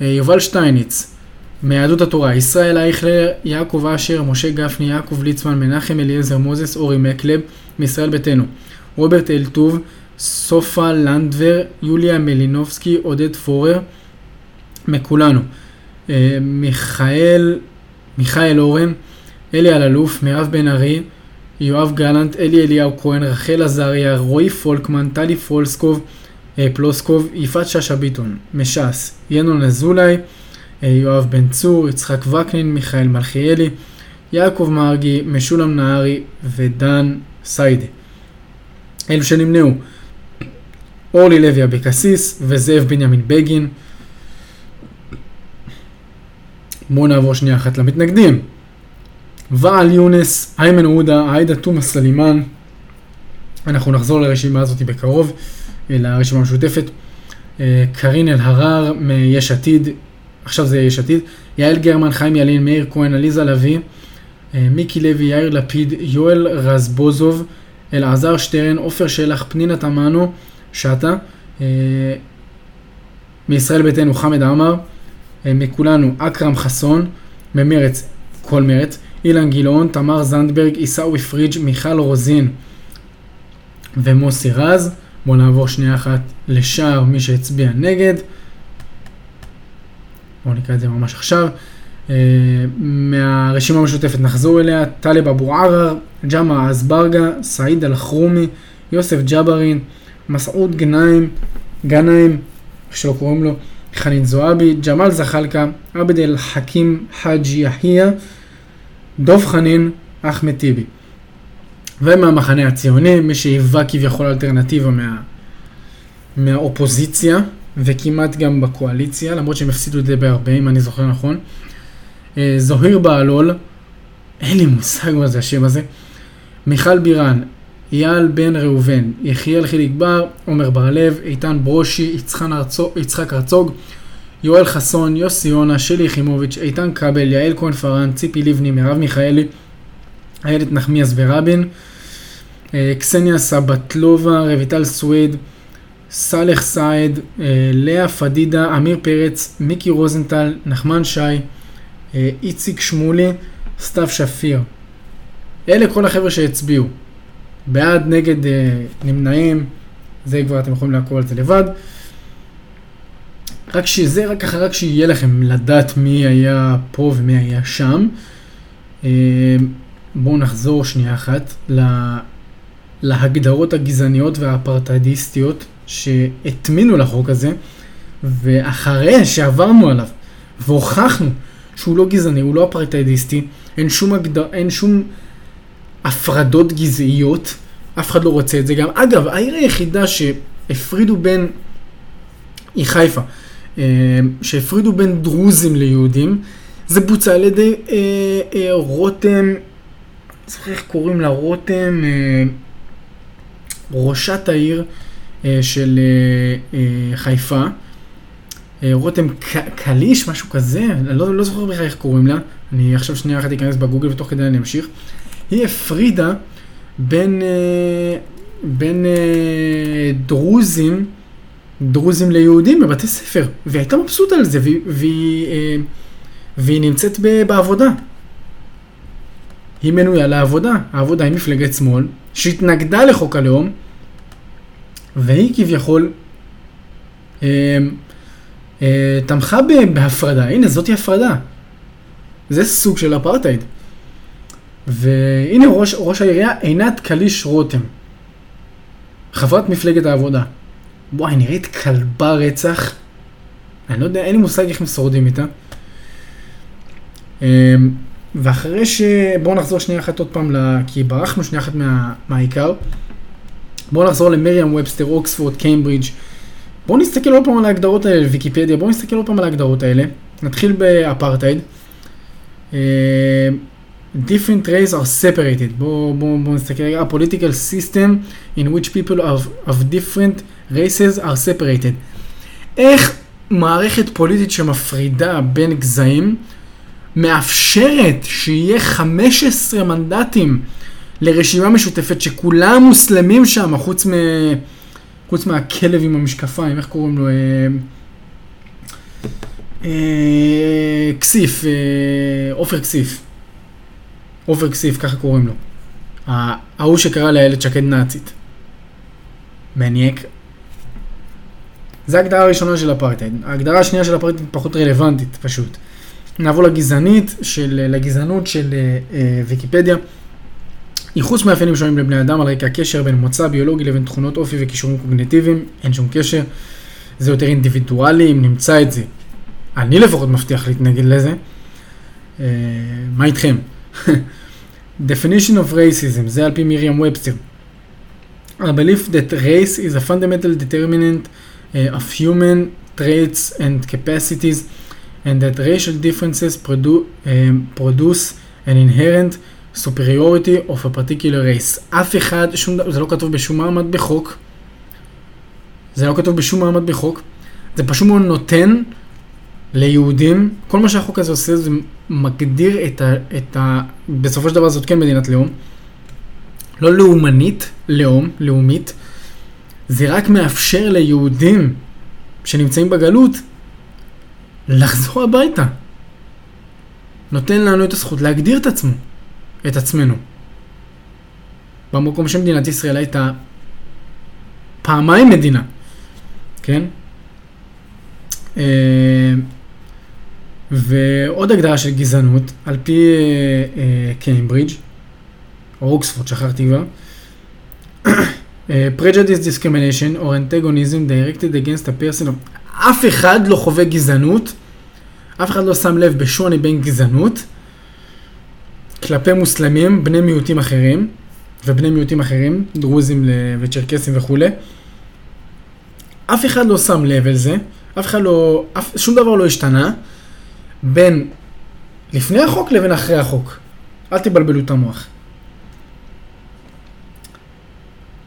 אה, יובל שטייניץ, מיהדות התורה, ישראל אייכלר, יעקב אשר, משה גפני, יעקב ליצמן, מנחם אליעזר מוזס, אורי מקלב, מישראל ביתנו, רוברט אלטוב, סופה לנדבר, יוליה מלינובסקי, עודד פורר, מכולנו, אה, מיכאל, מיכאל אורן, אלי אלאלוף, מירב בן ארי, יואב גלנט, אלי אליהו כהן, רחל עזריה, רועי פולקמן, טלי פולסקוב, אה, פלוסקוב, יפעת שאשא ביטון, מש"ס, ינון אזולאי, אה, יואב בן צור, יצחק וקנין, מיכאל מלכיאלי, יעקב מרגי, משולם נהרי ודני סיידה. אלו שנמנעו, אורלי לוי אבקסיס וזאב בנימין בגין. בואו נעבור שנייה אחת למתנגדים. ואאל יונס, איימן עודה, עאידה תומא סלימאן. אנחנו נחזור לרשימה הזאת בקרוב, אה, לרשימה המשותפת. אה, קארין אלהרר מיש עתיד, עכשיו זה יש עתיד. יעל גרמן, חיים ילין, מאיר כהן, עליזה לביא, אה, מיקי לוי, יאיר לפיד, יואל רזבוזוב, אלעזר שטרן, עופר שלח, פנינה תמנו, שטה. אה, מישראל ביתנו חמד עמאר, אה, מכולנו אכרם חסון, ממרץ, כל מרץ, אילן גילאון, תמר זנדברג, עיסאווי פריג', מיכל רוזין ומוסי רז. בואו נעבור שנייה אחת לשער מי שהצביע נגד. בואו נקרא את זה ממש עכשיו. אה, מהרשימה המשותפת נחזור אליה, טלב אבו ערר, ג'מעה אזברגה, סעיד אלחרומי, יוסף ג'בארין, מסעוד גנאים, גנאים, איך שלא קוראים לו, חנין זועבי, ג'מאל זחאלקה, עבד אל חכים חאג' יחיא, דב חנין, אחמד טיבי. ומהמחנה הציוני, מי שהיווה כביכול אלטרנטיבה מה, מהאופוזיציה, וכמעט גם בקואליציה, למרות שהם הפסידו את זה בהרבה, אם אני זוכר נכון. אה, זוהיר בהלול, אין לי מושג מה זה השם הזה. מיכל בירן, אייל בן ראובן, יחיאל חיליק בר, עומר בר-לב, איתן ברושי, יצחק הרצוג, יואל חסון, יוסי יונה, שלי יחימוביץ', איתן כבל, יעל כהן פארן, ציפי לבני, מרב מיכאלי, איילת נחמיאס ורבין, אה, קסניה סבטלובה, רויטל סוויד, סאלח סעד, אה, לאה פדידה, אמיר פרץ, מיקי רוזנטל, נחמן שי, אה, איציק שמולי, סתיו שפיר. אלה כל החבר'ה שהצביעו. בעד, נגד, אה, נמנעים, זה כבר אתם יכולים לעקוב על זה לבד. רק שזה, רק ככה, רק שיהיה לכם לדעת מי היה פה ומי היה שם. אה, בואו נחזור שנייה אחת לה, להגדרות הגזעניות והאפרטהיידיסטיות שהטמינו לחוק הזה, ואחרי שעברנו עליו והוכחנו שהוא לא גזעני, הוא לא אפרטהיידיסטי, אין שום, הגדר, אין שום הפרדות גזעיות, אף אחד לא רוצה את זה גם. אגב, העיר היחידה שהפרידו בין, היא חיפה, אה, שהפרידו בין דרוזים ליהודים, זה בוצע על ידי אה, אה, רותם, זוכר איך קוראים לה, רותם, אה, ראשת העיר אה, של אה, אה, חיפה. אה, רותם קליש, משהו כזה, אני לא, לא זוכר בכלל איך קוראים לה, אני עכשיו שנייה אחת אכנס בגוגל ותוך כדי אני אמשיך. היא הפרידה בין, אה, בין אה, דרוזים, דרוזים ליהודים בבתי ספר, והיא הייתה מבסוטה על זה, והיא, והיא, אה, והיא נמצאת בעבודה. היא מנויה לעבודה, העבודה היא מפלגת שמאל, שהתנגדה לחוק הלאום, והיא כביכול אה, אה, תמכה בהפרדה, הנה זאתי הפרדה. זה סוג של אפרטהייד. והנה ראש, ראש העירייה עינת קליש רותם, חברת מפלגת העבודה. וואי, נראית כלבה רצח. אני לא יודע, אין לי מושג איך הם שורדים איתה. אמ, ואחרי ש... בואו נחזור שנייה אחת עוד פעם, ל... כי ברחנו שנייה אחת מה... מהעיקר. בואו נחזור למריאם ובסטר, אוקספורד, קיימברידג'. בואו נסתכל עוד פעם על ההגדרות האלה, ויקיפדיה, בואו נסתכל עוד פעם על ההגדרות האלה. נתחיל באפרטהייד. Different race are separated. בואו בוא, בוא נסתכל רגע. A political system in which people of, of different races are separated. איך מערכת פוליטית שמפרידה בין גזעים מאפשרת שיהיה 15 מנדטים לרשימה משותפת שכולם מוסלמים שם, חוץ, מ... חוץ מהכלב עם המשקפיים, איך קוראים לו? אה... אה... כסיף, אה, עופר כסיף. עופר כסיף, ככה קוראים לו. ההוא שקרא לאיילת שקד נאצית. מניאק. זו ההגדרה הראשונה של אפרטהייד. ההגדרה השנייה של אפרטהייד פחות רלוונטית, פשוט. נעבור לגזענית, של, לגזענות של אה, אה, ויקיפדיה. ייחוס מאפיינים שונים לבני אדם על רקע הקשר בין מוצא ביולוגי לבין תכונות אופי וכישורים קוגנטיביים, אין שום קשר. זה יותר אינדיבידואלי, אם נמצא את זה. אני לפחות מבטיח להתנגד לזה. אה, מה איתכם? definition of racism, זה על פי מרים ובסטר. I believe that race is a fundamental determinant uh, of human traits and capacities and that racial differences produ- um, produce an inherent superiority of a particular race. אף אחד, שום, זה לא כתוב בשום מעמד בחוק, זה לא כתוב בשום מעמד בחוק, זה פשוט מאוד נותן ליהודים, כל מה שהחוק הזה עושה זה מגדיר את ה... את ה בסופו של דבר זאת כן מדינת לאום, לא לאומנית, לאום, לאומית, זה רק מאפשר ליהודים שנמצאים בגלות לחזור הביתה. נותן לנו את הזכות להגדיר את עצמו, את עצמנו. במקום שמדינת ישראל הייתה פעמיים מדינה, כן? אה, ועוד הגדרה של גזענות, על פי קיימברידג', או אוקספורד, שכחתי כבר. prejudice discrimination or antagonism directed against a person of... אף אחד לא חווה גזענות, אף אחד לא שם לב בשוני בין גזענות כלפי מוסלמים, בני מיעוטים אחרים, ובני מיעוטים אחרים, דרוזים וצ'רקסים וכולי. אף אחד לא שם לב על זה, אף אחד לא, אף, שום דבר לא השתנה בין לפני החוק לבין אחרי החוק. אל תבלבלו את המוח.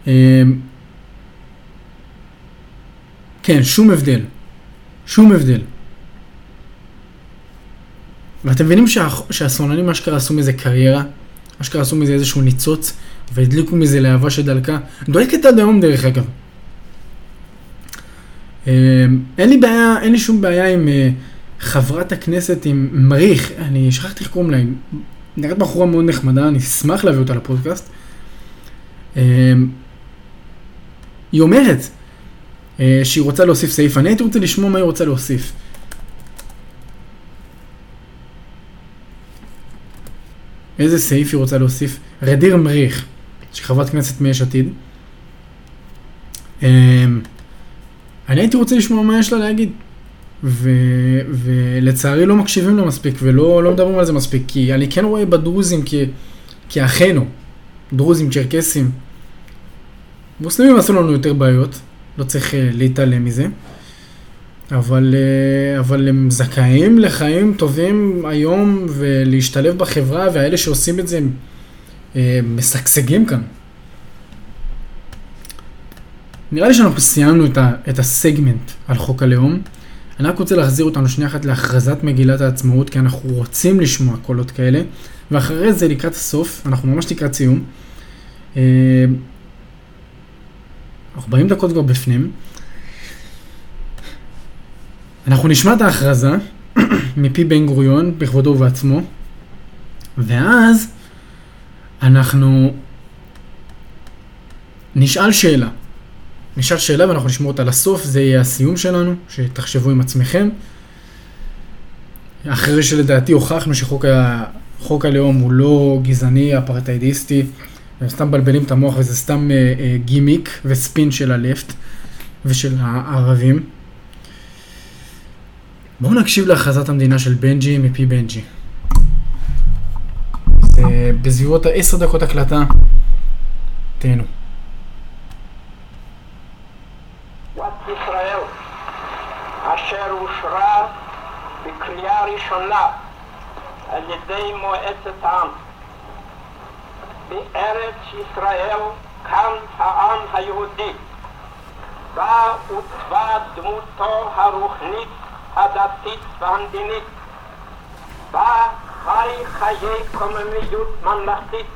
אמ, כן, שום הבדל. שום הבדל. ואתם מבינים שה, שהשמאלנים אשכרה עשו מזה קריירה? אשכרה עשו מזה איזשהו ניצוץ, והדליקו מזה להבה שדלקה. דולקת עד היום דרך אגב. אמ, אין לי בעיה, אין לי שום בעיה עם אה, חברת הכנסת עם מריך, אני שכחתי איך קוראים לה, נראית בחורה מאוד נחמדה, אני אשמח להביא אותה לפודקאסט. אמ, היא אומרת אה, שהיא רוצה להוסיף סעיף, אני הייתי רוצה לשמוע מה היא רוצה להוסיף. איזה סעיף היא רוצה להוסיף? רדיר מריך, שהיא חברת כנסת מיש עתיד. אמ, אני הייתי רוצה לשמוע מה יש לה להגיד. ולצערי לא מקשיבים לה מספיק ולא לא מדברים על זה מספיק, כי אני כן רואה בדרוזים כאחינו, דרוזים, צ'רקסים. מוסלמים עשו לנו יותר בעיות, לא צריך אה, להתעלם מזה. אבל, אה, אבל הם זכאים לחיים טובים היום ולהשתלב בחברה, והאלה שעושים את זה הם אה, משגשגים כאן. נראה לי שאנחנו סיימנו את, ה, את הסגמנט על חוק הלאום. אני רק רוצה להחזיר אותנו שנייה אחת להכרזת מגילת העצמאות, כי אנחנו רוצים לשמוע קולות כאלה, ואחרי זה לקראת הסוף, אנחנו ממש לקראת סיום. 40 דקות כבר בפנים. אנחנו נשמע את ההכרזה מפי בן גוריון בכבודו ובעצמו, ואז אנחנו נשאל שאלה. נשאל שאלה ואנחנו נשמור אותה לסוף, זה יהיה הסיום שלנו, שתחשבו עם עצמכם. אחרי שלדעתי הוכחנו שחוק ה... הלאום הוא לא גזעני, אפרטהיידיסטי, הם סתם מבלבלים את המוח וזה סתם אה, אה, גימיק וספין של הלפט ושל הערבים. בואו נקשיב להכרזת המדינה של בנג'י מפי בנג'י. זה בסביבות העשר דקות הקלטה. תהנו. על ידי מועצת העם. בארץ ישראל קם העם היהודי, בה עוצבה דמותו הרוחנית, הדתית והמדינית, בה חי חיי קוממיות ממלכתית,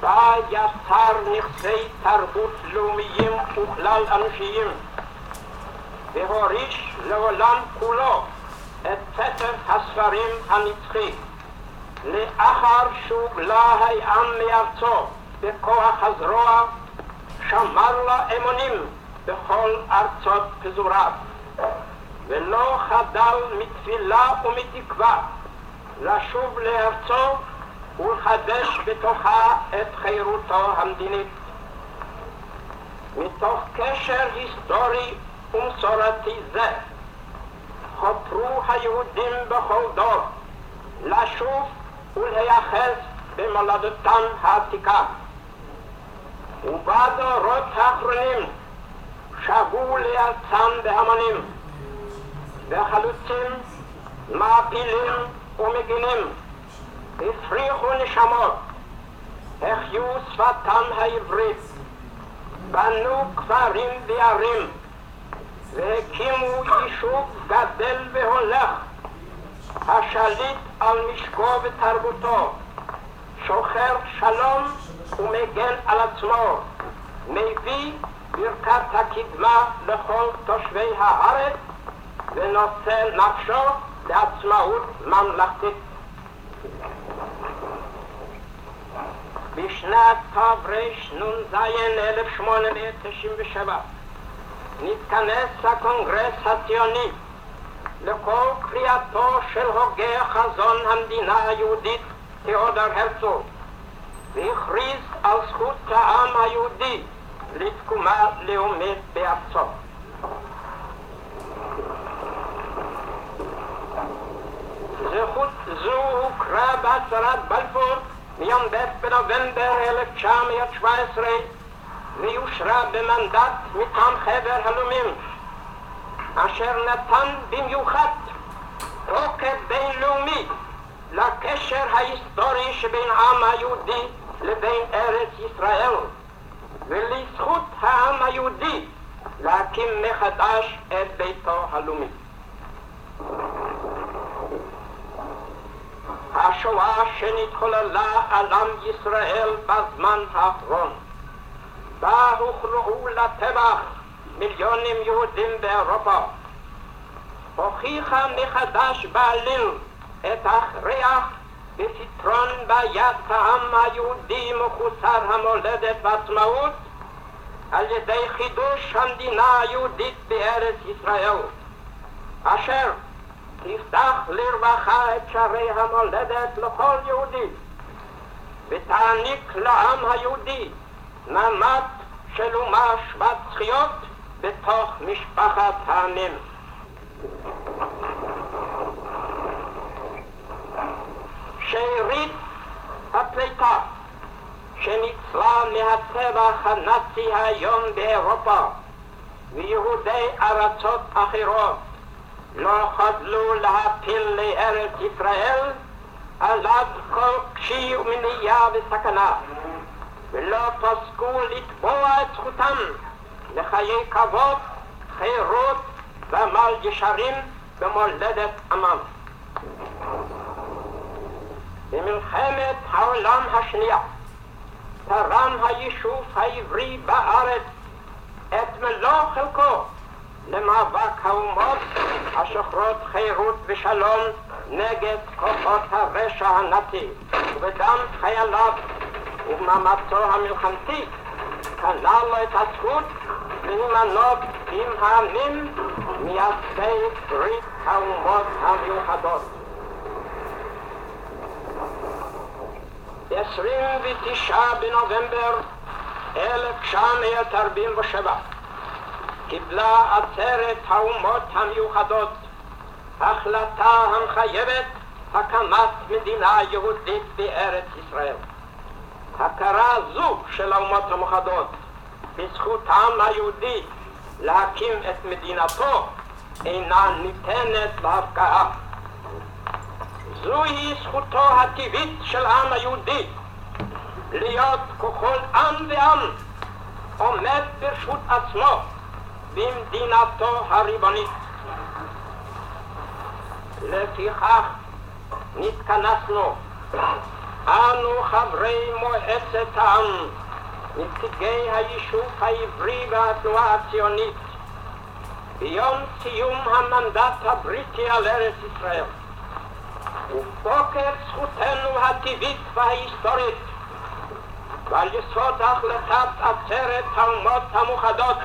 בה יצר נכסי תרבות לאומיים וכלל אנושיים, והוריש לעולם כולו את ספר הספרים הנצחי. לאחר שהוגלה העם מארצו בכוח הזרוע, שמר לה אמונים בכל ארצות פזוריו, ולא חדל מתפילה ומתקווה לשוב לארצו ולחדש בתוכה את חירותו המדינית. מתוך קשר היסטורי ומסורתי זה, חופרו היהודים בכל דור לשוב ולהיאחז במולדתם העתיקה. ובדורות האחרונים שבו לארצם בהמונים, וחלוצים, מעפילים ומגינים הפריחו נשמות, החיו שפתם העברית, בנו כפרים וערים, והקימו יישוב גדל והולך, השליט על משקו ותרבותו, שוחר שלום ומגן על עצמו, מביא ברכת הקדמה לכל תושבי הארץ ונושא נפשו לעצמאות ממלכתית. בשנת תרנ"ז 1897 נתכנס הקונגרס הציוני לכל קריאתו של הוגה חזון המדינה היהודית תיאודור הרצוג והכריז על זכות העם היהודי לתקומה לאומית בארצו. זכות זו הוכרה בהצהרת בלפור מיום ב' בנובמבר 1917 ויושרה במנדט מטעם חבר הלאומים אשר נתן במיוחד תוקף בינלאומי לקשר ההיסטורי שבין העם היהודי לבין ארץ ישראל ולזכות העם היהודי להקים מחדש את ביתו הלאומי. השואה שנתחוללה על עם ישראל בזמן האחרון, בה הוכרעו לטבח מיליונים יהודים באירופה, הוכיחה מחדש בעליל את ההכרח בפתרון בעיית העם היהודי מחוסר המולדת והעצמאות על ידי חידוש המדינה היהודית בארץ ישראל, אשר תפתח לרווחה את שערי המולדת לכל יהודי ותעניק לעם היהודי מעמד של אומה שוות זכויות בתוך משפחת העמים. שארית הפליטה שניצלה מהטבח הנאצי היום באירופה ויהודי ארצות אחרות לא חדלו להפיל לארץ ישראל עליו כל קשי ומניעה וסכנה ולא פסקו לתבוע את זכותם לחיי כבוד, חירות ועמל ישרים במולדת עמם. במלחמת העולם השנייה תרם היישוב העברי בארץ את מלוא חלקו למאבק האומות השוחרות חירות ושלום נגד כוחות הרשע הנאצי ובדם חייליו ובמאמצו המלחמתי כלל לו את הזכות להימנות עם העמים מייסדי ברית האומות המיוחדות. ב-29 בנובמבר 1947 קיבלה עצרת האומות המיוחדות החלטה המחייבת הקמת מדינה יהודית בארץ ישראל. הכרה זו של האומות המאוחדות בזכות העם היהודי להקים את מדינתו אינה ניתנת להפקעה. זוהי זכותו הטבעית של העם היהודי להיות ככל עם ועם עומד ברשות עצמו במדינתו הריבונית. לפיכך נתכנסנו אנו חברי מועצת העם, נציגי היישוב העברי והתנועה הציונית, ביום סיום המנדט הבריטי על ארץ ישראל. ובוקר זכותנו הטבעית וההיסטורית ועל יסוד החלטת עצרת האומות המאוחדות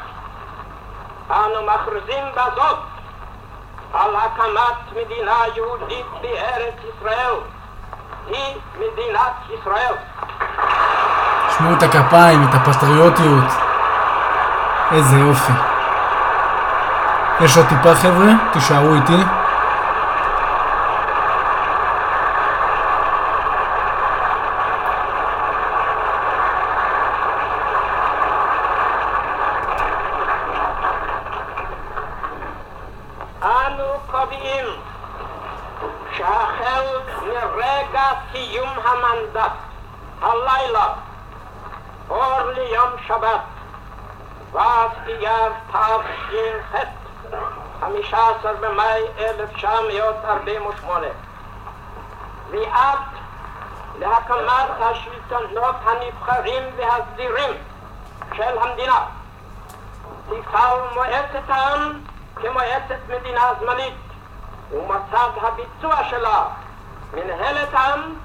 אנו מכריזים בזאת על הקמת מדינה יהודית בארץ ישראל היא מדינת ישראל. שמעו את הכפיים, את הפטריוטיות. איזה יופי. יש עוד טיפה חבר'ה? תישארו איתי. אנו קובעים שהחל מרגע סיום המנדט, הלילה, אור ליום שבת, ו' אייר תש"ח, 15 במאי 1948, ועד להקמת השלטונות הנבחרים והסדירים של המדינה. תפעל מועצת העם כמועצת מדינה זמנית, ומצב הביצוע שלה, מנהלת העם,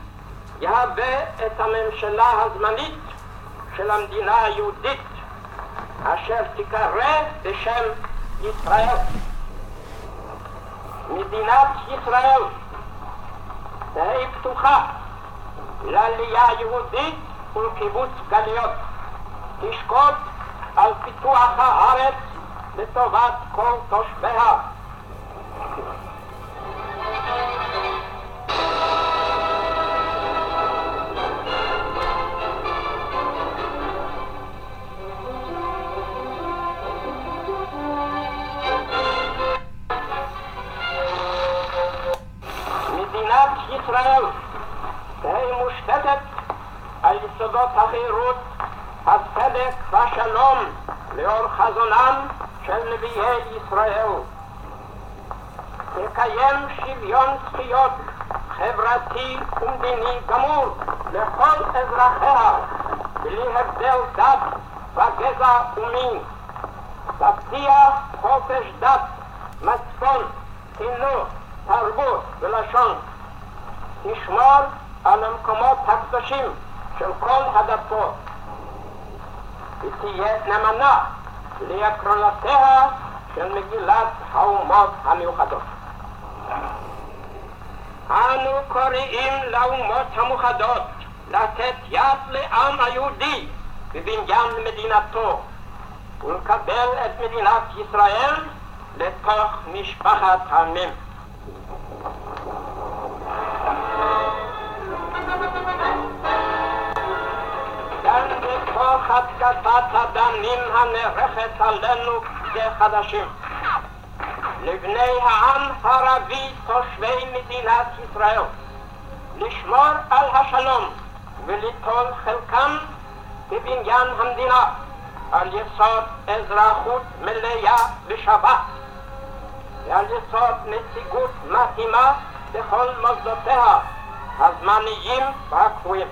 יהווה את הממשלה הזמנית של המדינה היהודית, אשר תיקרא בשם ישראל. מדינת ישראל תהא פתוחה לעלייה יהודית ולקיבוץ גלויות. תשקוד על פיתוח הארץ לטובת כל תושביה. ישראל תהא מושתתת על יסודות החירות, הצדק והשלום לאור חזונם של נביאי ישראל. תקיים שוויון זכויות חברתי ומדיני גמור לכל אזרחיה, בלי הבדל דת וגזע ומין. תבטיח חופש דת, מצפון, חינוך, תרבות ולשון. תשמור על המקומות הקדושים של כל הדתות. ותהיה נאמנה לעקרונותיה של מגילת האומות המאוחדות. אנו קוראים לאומות המאוחדות לתת יד לעם היהודי בבניין מדינתו ולקבל את מדינת ישראל לתוך משפחת העמים. התקפת הדמים הנערכת עלינו כחדשים. לבני העם הערבי תושבי מדינת ישראל לשמור על השלום וליטול חלקם בבניין המדינה על יסוד אזרחות מלאה ושווה ועל יסוד נציגות מתאימה בכל מוסדותיה הזמניים והקבועים.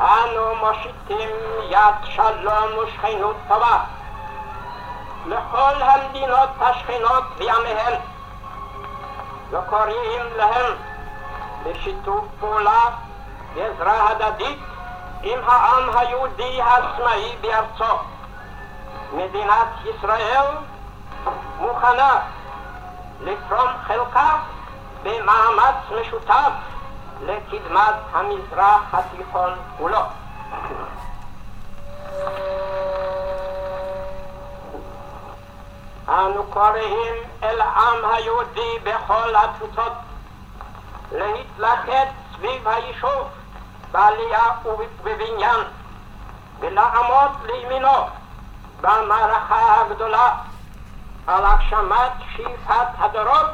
אנו מושיטים יד שלום ושכנות טובה לכל המדינות השכנות בימיהן וקוראים להם לשיתוף פעולה ועזרה הדדית עם העם היהודי העצמאי בארצו. מדינת ישראל מוכנה לתרום חלקה במאמץ משותף לקדמת המזרח התיכון כולו. אנו קוראים אל העם היהודי בכל התפוצות להתלכד סביב היישוב בעלייה ובבניין ולעמוד לימינו במערכה הגדולה על הגשמת שאיפת הדורות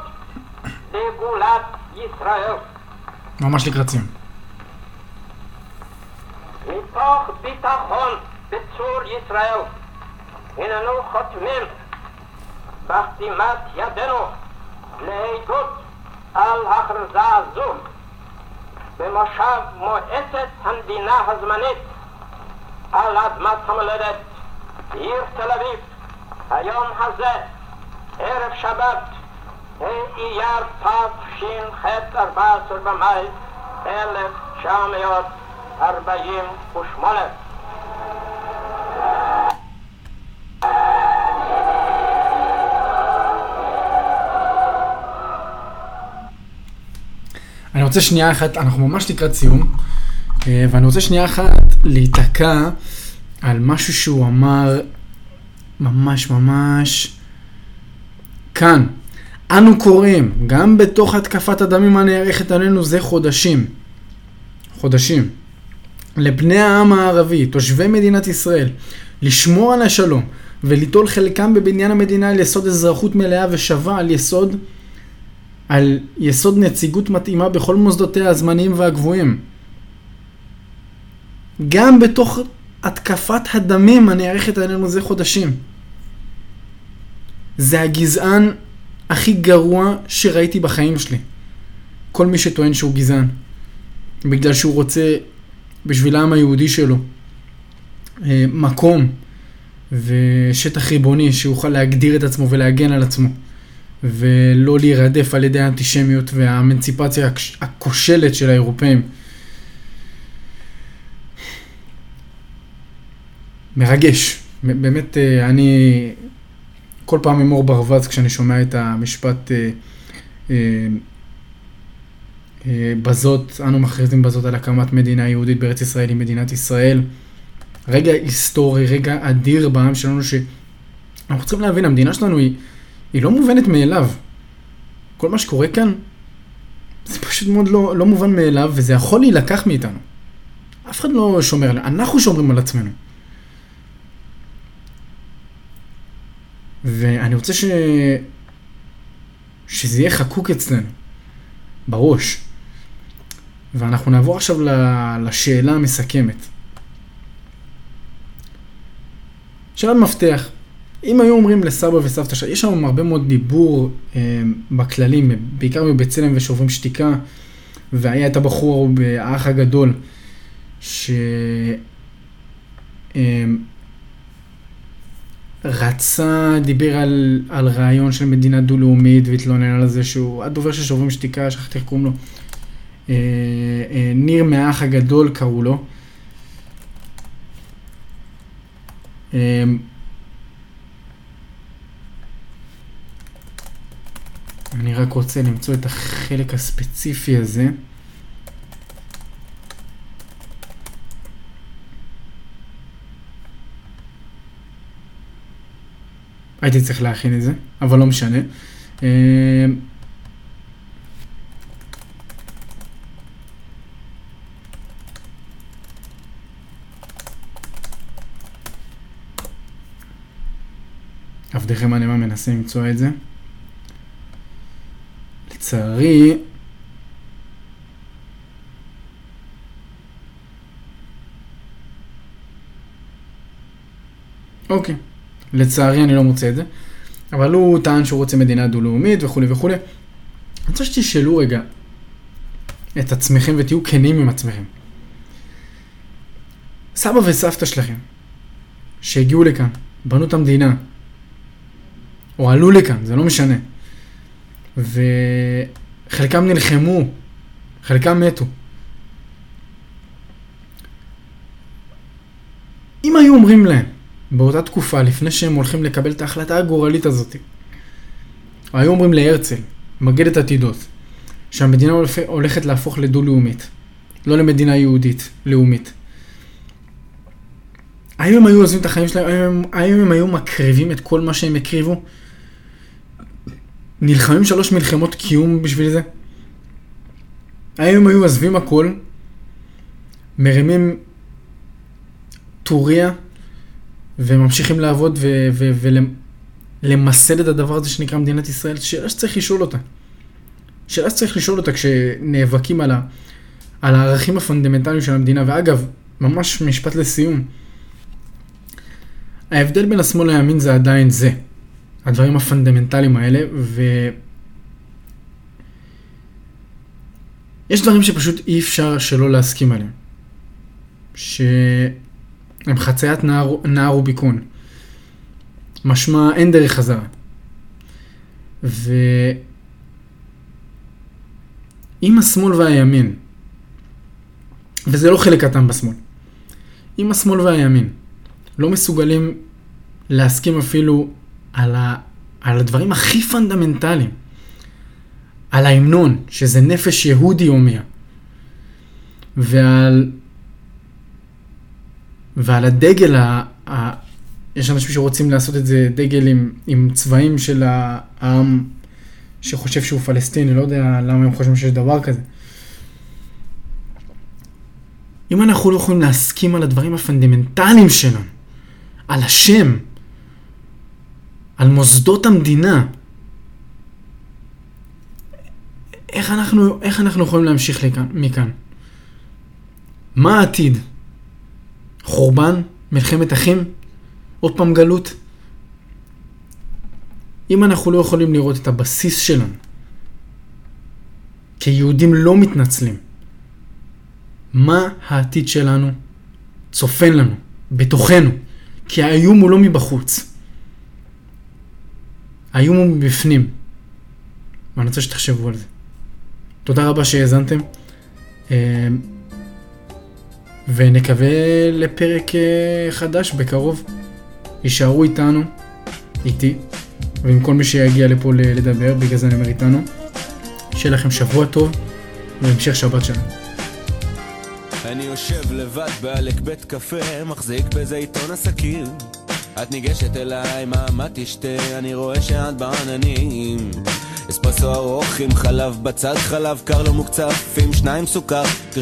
לגאולת ישראל. ממש לקראת סיום. מתוך ביטחון בצור ישראל, הננו חותמים בחתימת ידינו להעידות על הכרזה זו במושב מועצת המדינה הזמנית על אדמת המולדת, עיר תל אביב, היום הזה, ערב שבת, ה' אייר תש"ח, 14 במאי 1948. אני רוצה שנייה אחת, אנחנו ממש לקראת סיום, אה, ואני רוצה שנייה אחת להיתקע על משהו שהוא אמר ממש ממש כאן. אנו קוראים, גם בתוך התקפת הדמים הנערכת עלינו זה חודשים, חודשים, לבני העם הערבי, תושבי מדינת ישראל, לשמור על השלום וליטול חלקם בבניין המדינה על יסוד אזרחות מלאה ושווה על יסוד על יסוד נציגות מתאימה בכל מוסדותיה הזמניים והגבוהים. גם בתוך התקפת הדמים הנערכת עלינו זה חודשים. זה הגזען הכי גרוע שראיתי בחיים שלי. כל מי שטוען שהוא גזען. בגלל שהוא רוצה, בשביל העם היהודי שלו, אה, מקום ושטח ריבוני שיוכל להגדיר את עצמו ולהגן על עצמו. ולא להירדף על ידי האנטישמיות והאמנציפציה הכושלת של האירופאים. מרגש. באמת, אה, אני כל פעם עם אור ברווז כשאני שומע את המשפט אה, אה, בזאת, אנו מכריזים בזאת על הקמת מדינה יהודית בארץ ישראל עם מדינת ישראל. רגע היסטורי, רגע אדיר בעם שלנו שאנחנו צריכים להבין, המדינה שלנו היא... היא לא מובנת מאליו. כל מה שקורה כאן, זה פשוט מאוד לא, לא מובן מאליו, וזה יכול להילקח מאיתנו. אף אחד לא שומר, אנחנו שומרים על עצמנו. ואני רוצה ש... שזה יהיה חקוק אצלנו, בראש. ואנחנו נעבור עכשיו לשאלה המסכמת. שאלת מפתח. אם היו אומרים לסבא וסבתא שלך, יש שם הרבה מאוד דיבור אה, בכללים, בעיקר מבצלם ושוברים שתיקה, והיה את הבחור באח הגדול, ש... אה, רצה, דיבר על, על רעיון של מדינה דו-לאומית והתלונן על זה שהוא הדובר של שוברים שתיקה, שכחתי איך קוראים לו. אה, אה, ניר מהאח הגדול קראו לו. אה, אני רק רוצה למצוא את החלק הספציפי הזה. הייתי צריך להכין את זה, אבל לא משנה. אה, עבדיכם הנאמן מנסה למצוא את זה. לצערי, אוקיי, לצערי אני לא מוצא את זה, אבל הוא טען שהוא רוצה מדינה דו-לאומית וכולי וכולי. אני רוצה שתשאלו רגע את עצמכם ותהיו כנים עם עצמכם. סבא וסבתא שלכם, שהגיעו לכאן, בנו את המדינה, או עלו לכאן, זה לא משנה. וחלקם נלחמו, חלקם מתו. אם היו אומרים להם באותה תקופה, לפני שהם הולכים לקבל את ההחלטה הגורלית הזאת, היו אומרים להרצל, מגדת עתידות, שהמדינה הולכת להפוך לדו-לאומית, לא למדינה יהודית, לאומית. האם הם היו עוזבים את החיים שלהם? האם הם היו מקריבים את כל מה שהם הקריבו נלחמים שלוש מלחמות קיום בשביל זה? האם הם היו עזבים הכל, מרימים טוריה וממשיכים לעבוד ולמסד את הדבר הזה שנקרא מדינת ישראל? שאלה שצריך לשאול אותה. שאלה שצריך לשאול אותה כשנאבקים על, ה, על הערכים הפונדמנטליים של המדינה, ואגב, ממש משפט לסיום, ההבדל בין השמאל לימין זה עדיין זה, הדברים הפונדמנטליים האלה, ו... יש דברים שפשוט אי אפשר שלא להסכים עליהם. שהם חציית נהר, נהר רוביקון. משמע אין דרך חזרה. ואם השמאל והימין, וזה לא חלק קטן בשמאל, אם השמאל והימין לא מסוגלים להסכים אפילו על, ה, על הדברים הכי פונדמנטליים, על ההמנון, שזה נפש יהודי הומיה, ועל, ועל הדגל, ה, ה, יש אנשים שרוצים לעשות את זה דגל עם, עם צבעים של העם שחושב שהוא פלסטיני, לא יודע למה הם חושבים שיש דבר כזה. אם אנחנו לא יכולים להסכים על הדברים הפונדמנטליים שלנו, על השם, על מוסדות המדינה, איך אנחנו, איך אנחנו יכולים להמשיך לכאן, מכאן? מה העתיד? חורבן? מלחמת אחים? עוד פעם גלות? אם אנחנו לא יכולים לראות את הבסיס שלנו, כיהודים לא מתנצלים, מה העתיד שלנו צופן לנו, בתוכנו? כי האיום הוא לא מבחוץ. האיום הוא מבפנים. ואני רוצה שתחשבו על זה. תודה רבה שהאזנתם. ונקווה לפרק אה, חדש בקרוב. יישארו איתנו, איתי, ועם כל מי שיגיע לפה לדבר, בגלל זה אני אומר איתנו. שיהיה לכם שבוע טוב והמשך שבת שלנו. אני יושב לבד בעלק בית קפה, מחזיק באיזה עיתון עסקים. את ניגשת אליי, מה, מה תשתה? אני רואה שאת בעננים. אספרסו ארוך עם חלב בצד, חלב קר לא מוקצף, עם שניים סוכר.